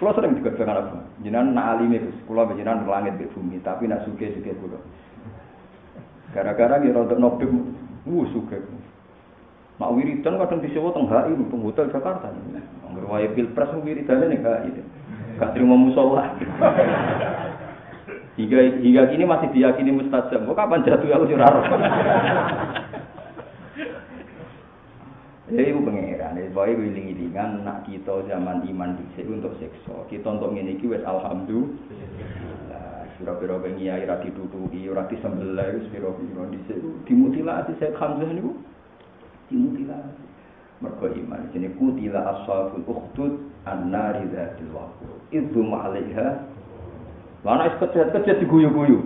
Kalau sering juga dengan apa? Jinan nak kula jinan langit di bumi, tapi nak suke-suke kula. Gara-gara ngira untuk nobim, wuh suke. Mak wiridan kadang disewa teng HI, teng hotel Jakarta. Angger wae pilpres wiridane ning HI. Gak terima musola. hingga hingga kini masih diyakini mustajab. Kok kapan jatuh aku ora Ya ibu pangeran, ya boy wiling-wilingan nak kita zaman iman dhisik untuk sekso. Kita untuk ngene iki wis alhamdulillah. Pira-pira bengi ae ra ditutuki, ora disembelih wis pira-pira dhisik dimutilasi saya Hamzah niku. Dimutilasi. Mergo iman jenenge kutila ashabul ukhdud an-nari dzatil waqur. Idhum 'alaiha. Lah nek kejet-kejet diguyu-guyu.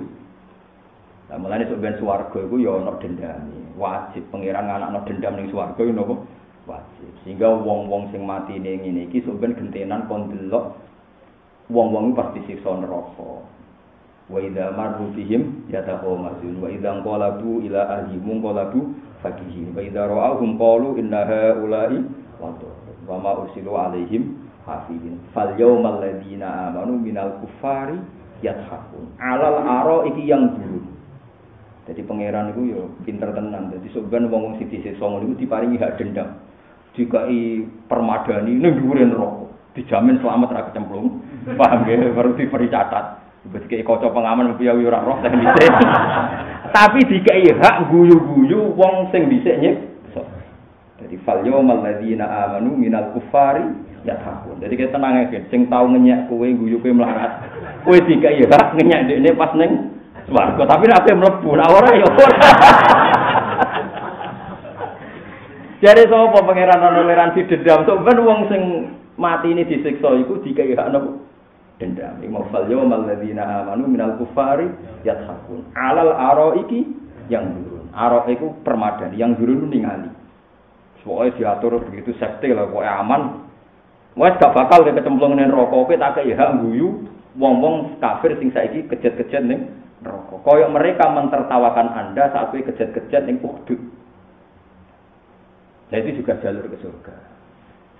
Lah mulane sok ben swarga iku ya ana dendame. Wajib pangeran anakno dendam ning swarga yo napa? Wajib. Sehingga wong-wong sing mati ngene iki sok ben gentenan kon delok wong-wong pasti siksa neraka. Wa idza marru bihim yataqamazun wa idza qalabu ila ahlihim qalabu fakihim wa idza ra'awhum qalu inna haula'i wa ma ursilu alaihim hafidin fal yawmal ladzina amanu minal kuffari yathakun alal aro iki yang dulu Jadi pangeran itu ya pinter tenan. Jadi sebenarnya wong sisi songo itu diparingi hak dendam. Jika i permadani ini dhuwure rokok, dijamin selamat ra kecemplung. Paham ya? Baru diberi catat. Berarti kayak pengaman piye ora roh sing dhisik. Tapi dikai hak guyu-guyu wong sing dhisik nyek. Jadi fal yawmal ladzina amanu minal kufari yathakun. Jadi kita tenang aja, sing tau ngenyek kowe guyu kowe melarat. Kowe dikai hak ngenyek dekne pas ning swarga, tapi nek mlebu ora ora ya ora. Jadi sapa pangeran toleransi dendam sok ben wong sing mati ini disiksa iku dikai hak napa? Dendam. Iku fal yawmal ladzina amanu minal kufari yathakun. Alal araiki yang turun. Aro iku permadani, yang turun ningali. Pokoknya diatur begitu safety lah, pokoknya aman. Wes gak bakal kecemplung ning neraka kowe tak kaya guyu wong-wong kafir sing saiki kejet-kejet ning neraka. Kaya mereka mentertawakan Anda saat kowe kejet-kejet ning Uhud. Nah itu juga jalur ke surga.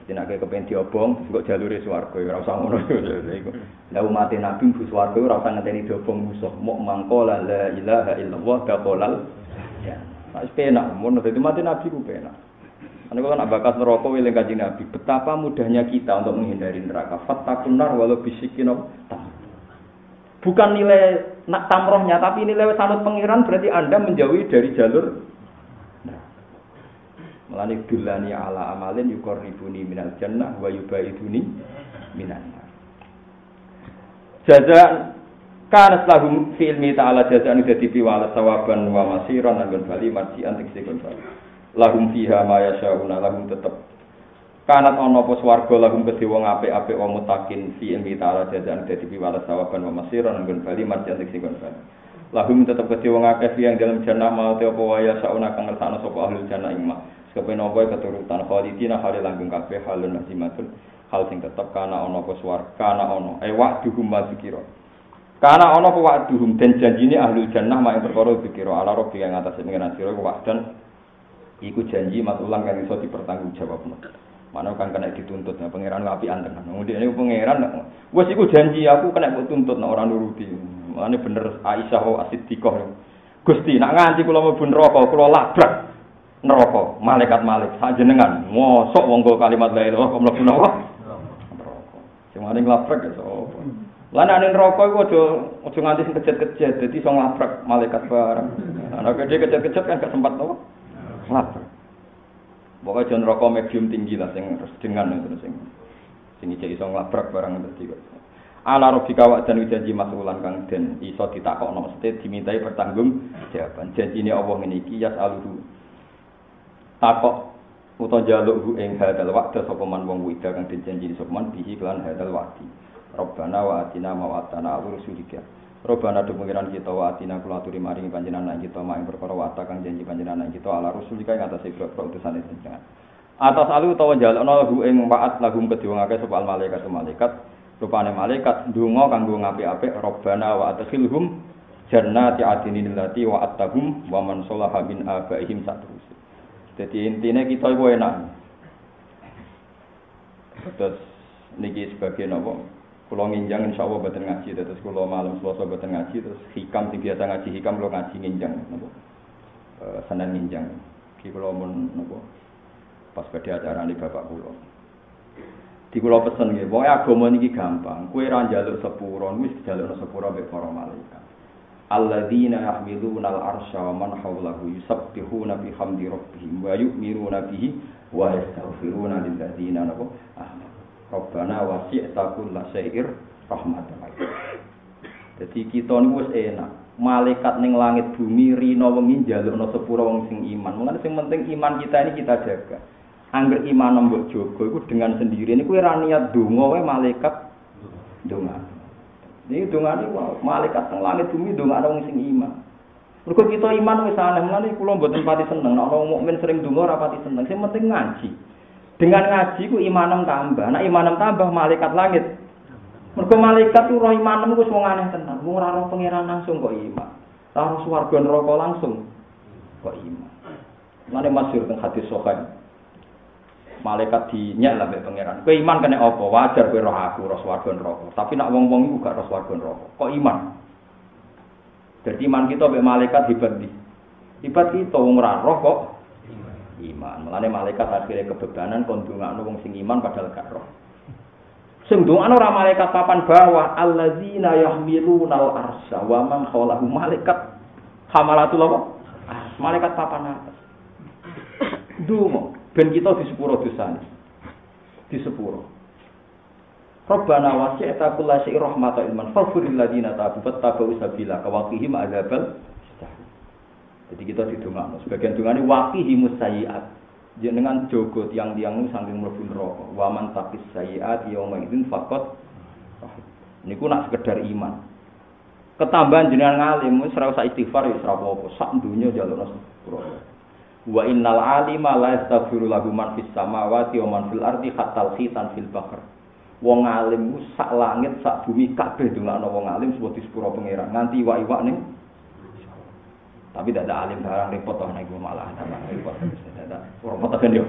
Jadi nak kepengen diobong, kok jalure swarga ora usah ngono iku. Lah umat Nabi bu swarga ora usah ngenteni diobong musuh. Mok mangkola la ilaha illallah daqolal. Ya. Wis penak, mun dadi mati Nabi ku penak. Ane kan abakas neraka wiling kanjeng Nabi. Betapa mudahnya kita untuk menghindari neraka. Fattakun nar walau bisikin Bukan nilai nak tamrohnya, tapi nilai sanut pengiran berarti Anda menjauhi dari jalur Melani dulani ala amalin yukorribuni minal jannah wa yubaiduni minan. Jaza kana lahum fi ilmi ta'ala jazaan dadi piwala sawaban wa masiran lan bali marjian tiksikun bali. Lahum fiha ma yasyauna lahum tetep. Kanat ana apa swarga lahum kedhe wong apik-apik wong mutakin fi ilmi ta'ala jajan dadi piwala sawaban wa masiran nggon bali marjan sing kon bali lahum tetep kedhe wong akeh yang dalam jannah mau te apa waya sauna kang ngersakno sapa ahli jannah ing mah kepen apa keturutan khalidina hale langgeng kabeh halun nasimatun hal sing tetep kana ana apa swarga kana ana e wa'duhum ma dikira kana ana apa wa'duhum den janjine ahli jannah mak perkara dikira ala rabbi kang atas pengiran sira wa'dan iku janji matulan kan iso dipertanggungjawabno. Mana kan kena dituntut nah pangeran api anteng. Kemudian ini pangeran wes iku janji aku kena tuntut nah orang nuruti. Mane bener Aisyah wa Siddiqah. Gusti nak nganti kula mlebu neraka kula labrak neraka malaikat malik sajenengan mosok wong kalimat la ilaha illallah mlebu neraka. Sing mari labrak ya sapa. Lan ane neraka iku aja aja nganti sing kejet-kejet dadi iso nglabrak malaikat bareng. Ana gede kejet-kejet kan gak sempat to. lapar. Pokoknya jangan rokok medium tinggi lah, sing dengan itu sing sing jadi iso nglabrak barang tadi. Ala robi kawak dan janji masulan kang den iso ditakok no mesti dimintai bertanggung jawaban. Janji ini Allah ini yas aluhu takok utawa jaluk hu ing hadal man wong wida kang dijanji sapa man bihi kelan hadal waktu. Rabbana wa atina ma wa rusulika. Robana do pengiran kita wa atina kula aturi maringi panjenengan kita mak ing perkara wa kang janji panjenengan kita ala rasul ing atas ibro utusan panjenengan. Atas alu utawa jalukna lahu ing waat lahum kedhe wong akeh sapa malaikat malaikat rupane malaikat ndonga kanggo ngapik-apik Robana wa adkhilhum jannati adinin lati wa attahum wa man salaha min abaihim satrus. Jadi intinya kita iku enak. Terus niki sebagai nopo Kulo nginjang insya Allah buatan ngaji, terus kulo malam selasa buatan ngaji, terus hikam sing biasa ngaji hikam kulo ngaji nginjang, nopo e, senin nginjang. Ki kulo mun nopo pas pada acara ini bapak kulo. Di kulo pesen gitu, pokoknya agama ini gampang. Kue ran jalur sepuro, wis jalur sepuro be para malaikat. Alladzina yahmiluna al-arsha wa man hawlahu yusabbihuna bihamdi rabbihim wa yu'minuna bihi wa yastaghfiruna lil ladzina nabo ahmad. Rabbana wasi'ta kulla syai'ir rahmatan. Jadi kita niku wis enak. Malaikat ning langit bumi rino wengi njalukno sepura wong sing iman. Mulane sing penting iman kita ini kita jaga. Angger iman mbok jaga iku dengan sendiri niku ora niat donga wae malaikat donga. Ini donga niku malaikat teng langit bumi donga wong sing iman. Mergo kita iman wis aneh, mulane kula mboten pati seneng nek wong mukmin sering donga ora pati seneng. Sing penting ngaji. Dengan ngaji ku imanem tambah. Nah imanem tambah malaikat langit. Mergo malaikat ku roh imanem ku wong aneh tenan. Wong ora roh pangeran langsung kok iman. Ora roh swarga neraka langsung kok iman. Mane masyhur teng hadis sahih. Malaikat dinyek lah pangeran. Kowe iman kena apa? Wajar kowe roh aku roh neraka. Tapi nak wong-wong iku gak roh swarga neraka. Kok iman? Jadi iman kita mbek malaikat hebat di. Hebat kita wong roh kok iman. Mulane malaikat akhirnya kebebanan kon ndongakno wong sing iman padahal gak roh. Sing ndongakno ora malaikat papan bawah allazina yahmiluna al-arsya wa man hawlahu malaikat hamalatul apa? Malaikat papan atas. Dungo. Ben kita di sepuro dosane. Di sepuro. Rabbana wasi'ta kulla syai'in rahmatan ilman faghfiril ladzina tabu fattabu sabila kawaqihim adzabal Jadi kita didongakno sebagian dongane waqihimus sayyi'at. Jenengan jogo tiang-tiang saking mlebu neraka. Wa man taqis sayyi'at yauma idzin faqat niku nak sekedar iman. Ketambahan jenengan ngalim wis ora istighfar wis ora apa-apa. Sak donya jalukno sepuro. Wa innal alima la yastaghfiru lahu man fis samawati wa man fil ardi hatta khitan fil bahr. Wong alim ku sak langit sak bumi kabeh ndongakno wong alim sebuah di sepuro pangeran nganti iwak-iwak ning tapi tidak ada alim barang repot toh nek malah tambah repot. Tidak repot kan yo.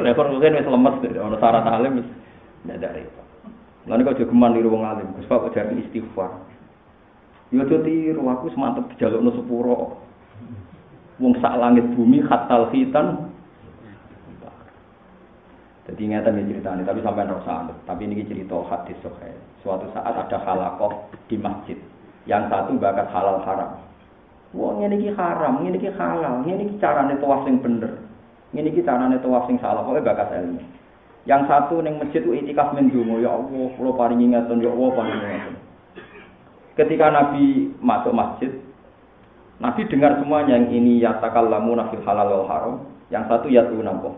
Repot kan wis lemes ono syarat alim wis tidak ada repot. Lalu kok jogeman niru wong alim, Pak jadi istighfar. Yo tiru aku semantep dijalukno sepuro. Wong sak langit bumi khatal khitan jadi ingatan ini ceritanya, tapi sampai rasa Tapi ini cerita hadis sokai. Suatu saat ada halakoh di masjid. Yang satu bakat halal haram. Wah, ini ki haram, ini ki halal, ini ki carane tawaf sing bener. Ini ki carane tawaf sing salah, pokoknya bakat ilmu. Yang satu neng masjid itu itikaf mendungo, ya Allah, kalau paling ingatan, ya Allah paling ingatan. Ketika Nabi masuk masjid, Nabi dengar semuanya yang ini ya takallamu nafil halal wal haram, yang satu ya tuh nampak.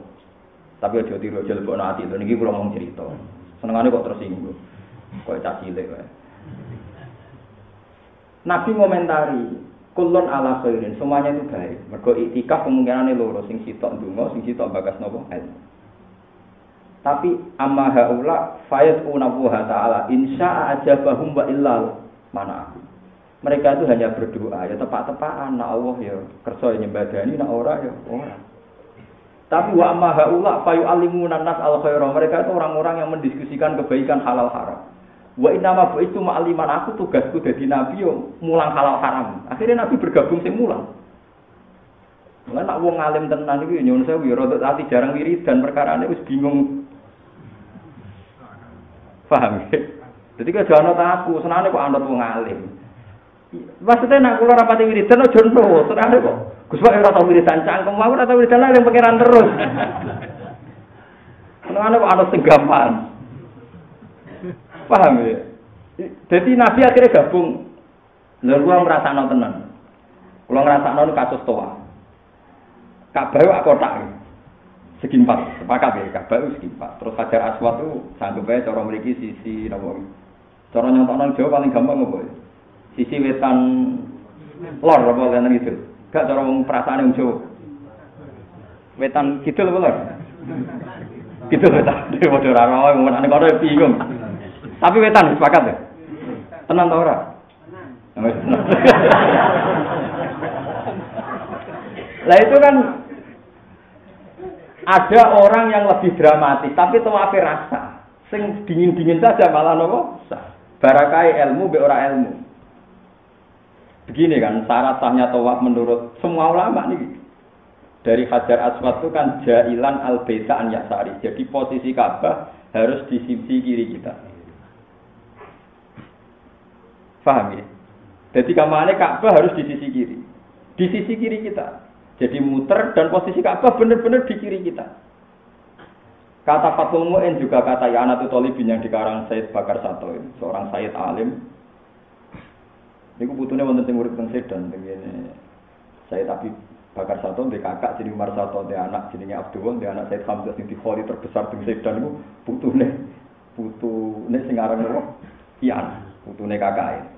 Tapi aja tiru aja lebok nanti itu niki kula mau cerita. Senengane kok tersinggung. Kok cah cilik kae. Nabi ngomentari kulon ala khairin, semuanya itu baik. Mergo iktikaf kemungkinane loro, sing sitok ndonga, sing sitok bagas nopo ilmu. Tapi amma haula fayat unabu ta'ala insya ajabahum wa illal mana mereka itu hanya berdoa ya tepat-tepatan nak Allah ya kerja nyembadani nak ora ya ora tapi wa amma haula fayu alimunan nas al khairah. Mereka itu orang-orang yang mendiskusikan kebaikan halal haram. Wa inama itu ma'aliman aku tugasku jadi nabi yo mulang halal haram. Akhirnya nabi bergabung sing mulang. Mulai nak wong alim tenan iki nyuwun sewu ya rada ati jarang wiridan perkarane wis bingung. Paham ya? Jadi kalau jangan aku, senane kok anut wong alim. Maksudnya nak kula rapati wiridan aja nurut, senane kok Gus Pak ora tau wiridan cangkem, aku ora tau wiridan yang pangeran terus. Kenapa kok ana sing gampang? Paham ya? Jadi Nabi akhirnya gabung. Lalu gua ngerasa no tenan. Kalau ngerasa no kasus toa. Ka'bah itu kotak. Segi empat, sepakat ya. Ka'bah itu segi empat. Terus Hajar Aswad itu sanggup aja cara memiliki sisi nopo. Cara nyontok Jawa paling gampang apa ya? Sisi wetan lor apa kalian gitu. Gak cara wong perasaan yang Jawa. Wetan kidul apa lho? Kidul wetan. Padha ora ora wong menane kono bingung. Tapi wetan sepakat ya. Tenang ta ora? Lah itu kan ada orang yang lebih dramatis, tapi tawafe rasa. Sing dingin-dingin saja malah nopo? Barakai ilmu be ora ilmu. Begini kan, syarat sahnya tawaf menurut semua ulama nih. Dari Hajar Aswad itu kan jailan al beta an yasari. Jadi posisi Ka'bah harus di sisi kiri kita. Paham ya? Jadi kamarnya Ka'bah harus di sisi kiri. Di sisi kiri kita. Jadi muter dan posisi Ka'bah benar-benar di kiri kita. Kata Fatul Mu'in juga kata Yana Tutolibin yang dikarang Said Bakar Sato, seorang Said alim, Niku putune wonten sing urip teng Sedan Saya tapi bakar satu di kakak jadi Umar satu di anak jenenge Abdul di anak Said Hamzah sing dikholi terbesar teng Sedan niku putune putune sing aran nopo? Ian, kakak.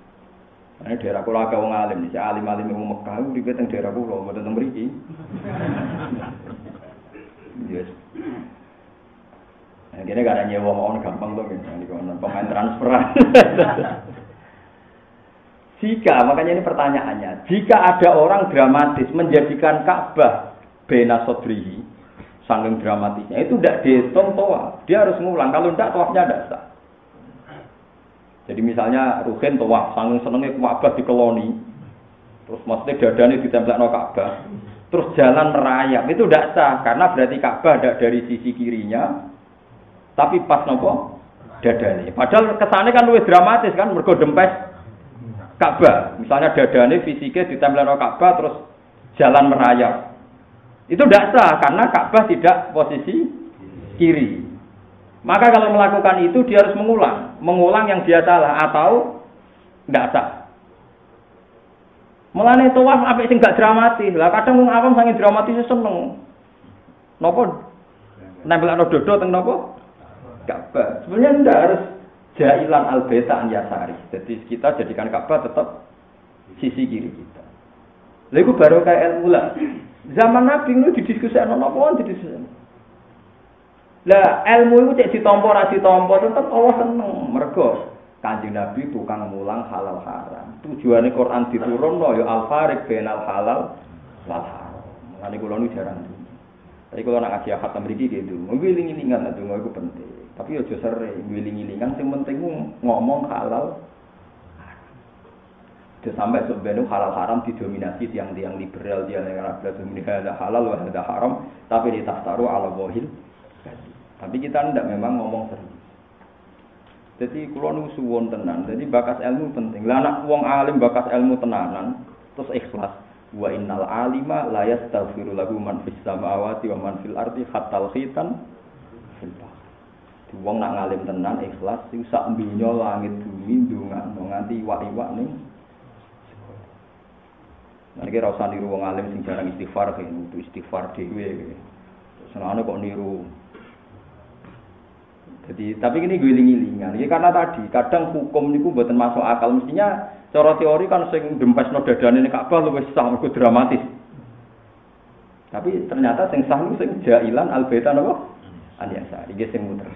Ini daerah kula agak wong alim, si alim-alim wong Mekah uripe teng daerah kula, mboten teng mriki. Yes. Nah, gak ada nyewa mau gampang tuh, ini pemain transferan. Jika, makanya ini pertanyaannya, jika ada orang dramatis menjadikan Ka'bah bena sodrihi, sangking dramatisnya, itu tidak dihitung toa. Dia harus ngulang, kalau tidak toafnya tidak sah. Jadi misalnya Ruhin toa, sangking senengnya Ka'bah dikeloni, terus maksudnya dadanya ditempel no Ka'bah, terus jalan merayap, itu tidak sah, karena berarti Ka'bah ada dari sisi kirinya, tapi pas nopo dadanya. Padahal kesannya kan lebih dramatis kan, mergo dempes Ka'bah. Misalnya dadane fisiknya ditempel Ka'bah terus jalan merayap. Itu tidak sah karena Ka'bah tidak posisi kiri. Maka kalau melakukan itu dia harus mengulang, mengulang yang dia salah atau tidak sah. Mulane tawaf apik sing gak dramatis. Lah kadang wong awam sange dramatis seneng. Napa? Nempel ana dodo teng napa? Ka'bah. Sebenarnya ndak harus jailan al-baita an yasari. Jadi kita jadikan Ka'bah tetap sisi kiri kita. Lha iku baru kayak ilmu lah. Zaman Nabi itu didiskusikan apa didiskusikan. Lah ilmu itu cek ditampa ora ditampa tetep Allah seneng. Mergo Kanjeng Nabi tukang mulang halal haram. Tujuannya Quran diturun no, ya al farik benal halal wal haram. Mulane kula nu jarang Tapi kalau nak ngasih khatam mriki gitu, ngiling-ngilingan itu itu penting. Tapi aja sering ngiling-ngilingan sing penting ngomong halal. Sudah sampai sebenarnya halal haram didominasi tiang-tiang liberal dia yang ada ada halal ada haram tapi di tasaru ala wahil tapi kita tidak memang ngomong sering jadi kalau nu suwon tenan. Jadi bakas ilmu penting. Lah anak wong alim bakas ilmu tenanan terus ikhlas. Wa innal alima la yastaghfiru lahu man fis samawati wa man fil ardi khitan wong nak ngalim tenan ikhlas sing sak langit bumi ndongakno nganti iwak-iwak ning Nah, ini rasa niru wong alim sing jarang istighfar kan, itu istighfar dhewe. Senane kok niru. Jadi, tapi ini gue lingan Ya karena tadi kadang hukum niku buatan masuk akal mestinya cara teori kan sing dempesno dadane nek Ka'bah luwih sah mergo dramatis. Tapi ternyata sing sah lu sing jailan al baita napa? Aliasa, iki sing muter.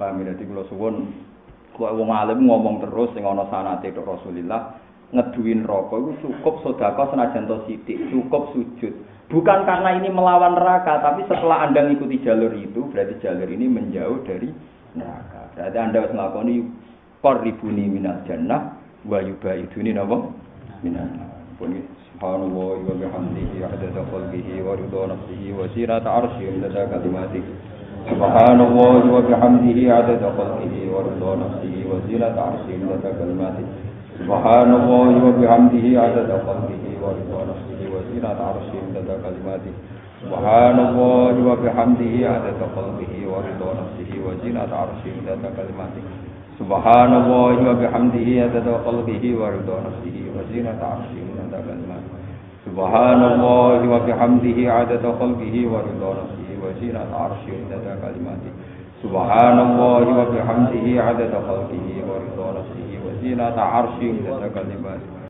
Paham ya? Dadi kula suwun. Kok wong alim ngomong terus sing ana sanate tok Rasulillah ngeduin rokok itu cukup sodako senajan to sidik, cukup sujud. Bukan karena ini melawan neraka, tapi setelah anda mengikuti jalur itu, berarti jalur ini menjauh dari neraka. Berarti anda harus melakukan ini korribuni minal jannah, wa yubaiduni nabo minal pun subhanallah wa bihamdihi adada khalqihi wa ridha nafsihi wa sirata arsyi adada kalimati bihamdihi adada khalqihi wa ridha nafsihi wa sirata arsyi adada kalimati سبحان الله وبحمده عدد خلقه ورضا نفسه وزينة عرشه عدد كلماته سبحان الله وبحمده عدد خلقه ورضا نفسه وزينة عرشه عدد كلماته سبحان الله وبحمده عدد خلقه ورضا نفسه وزينة عرشه عدد كلماته سبحان الله وبحمده عدد خلقه ورضا نفسه وزينة عرشه عدد كلماته. سبحان الله وبحمده عدد خلقه ورضا نفسه زينة عرشه لك لباس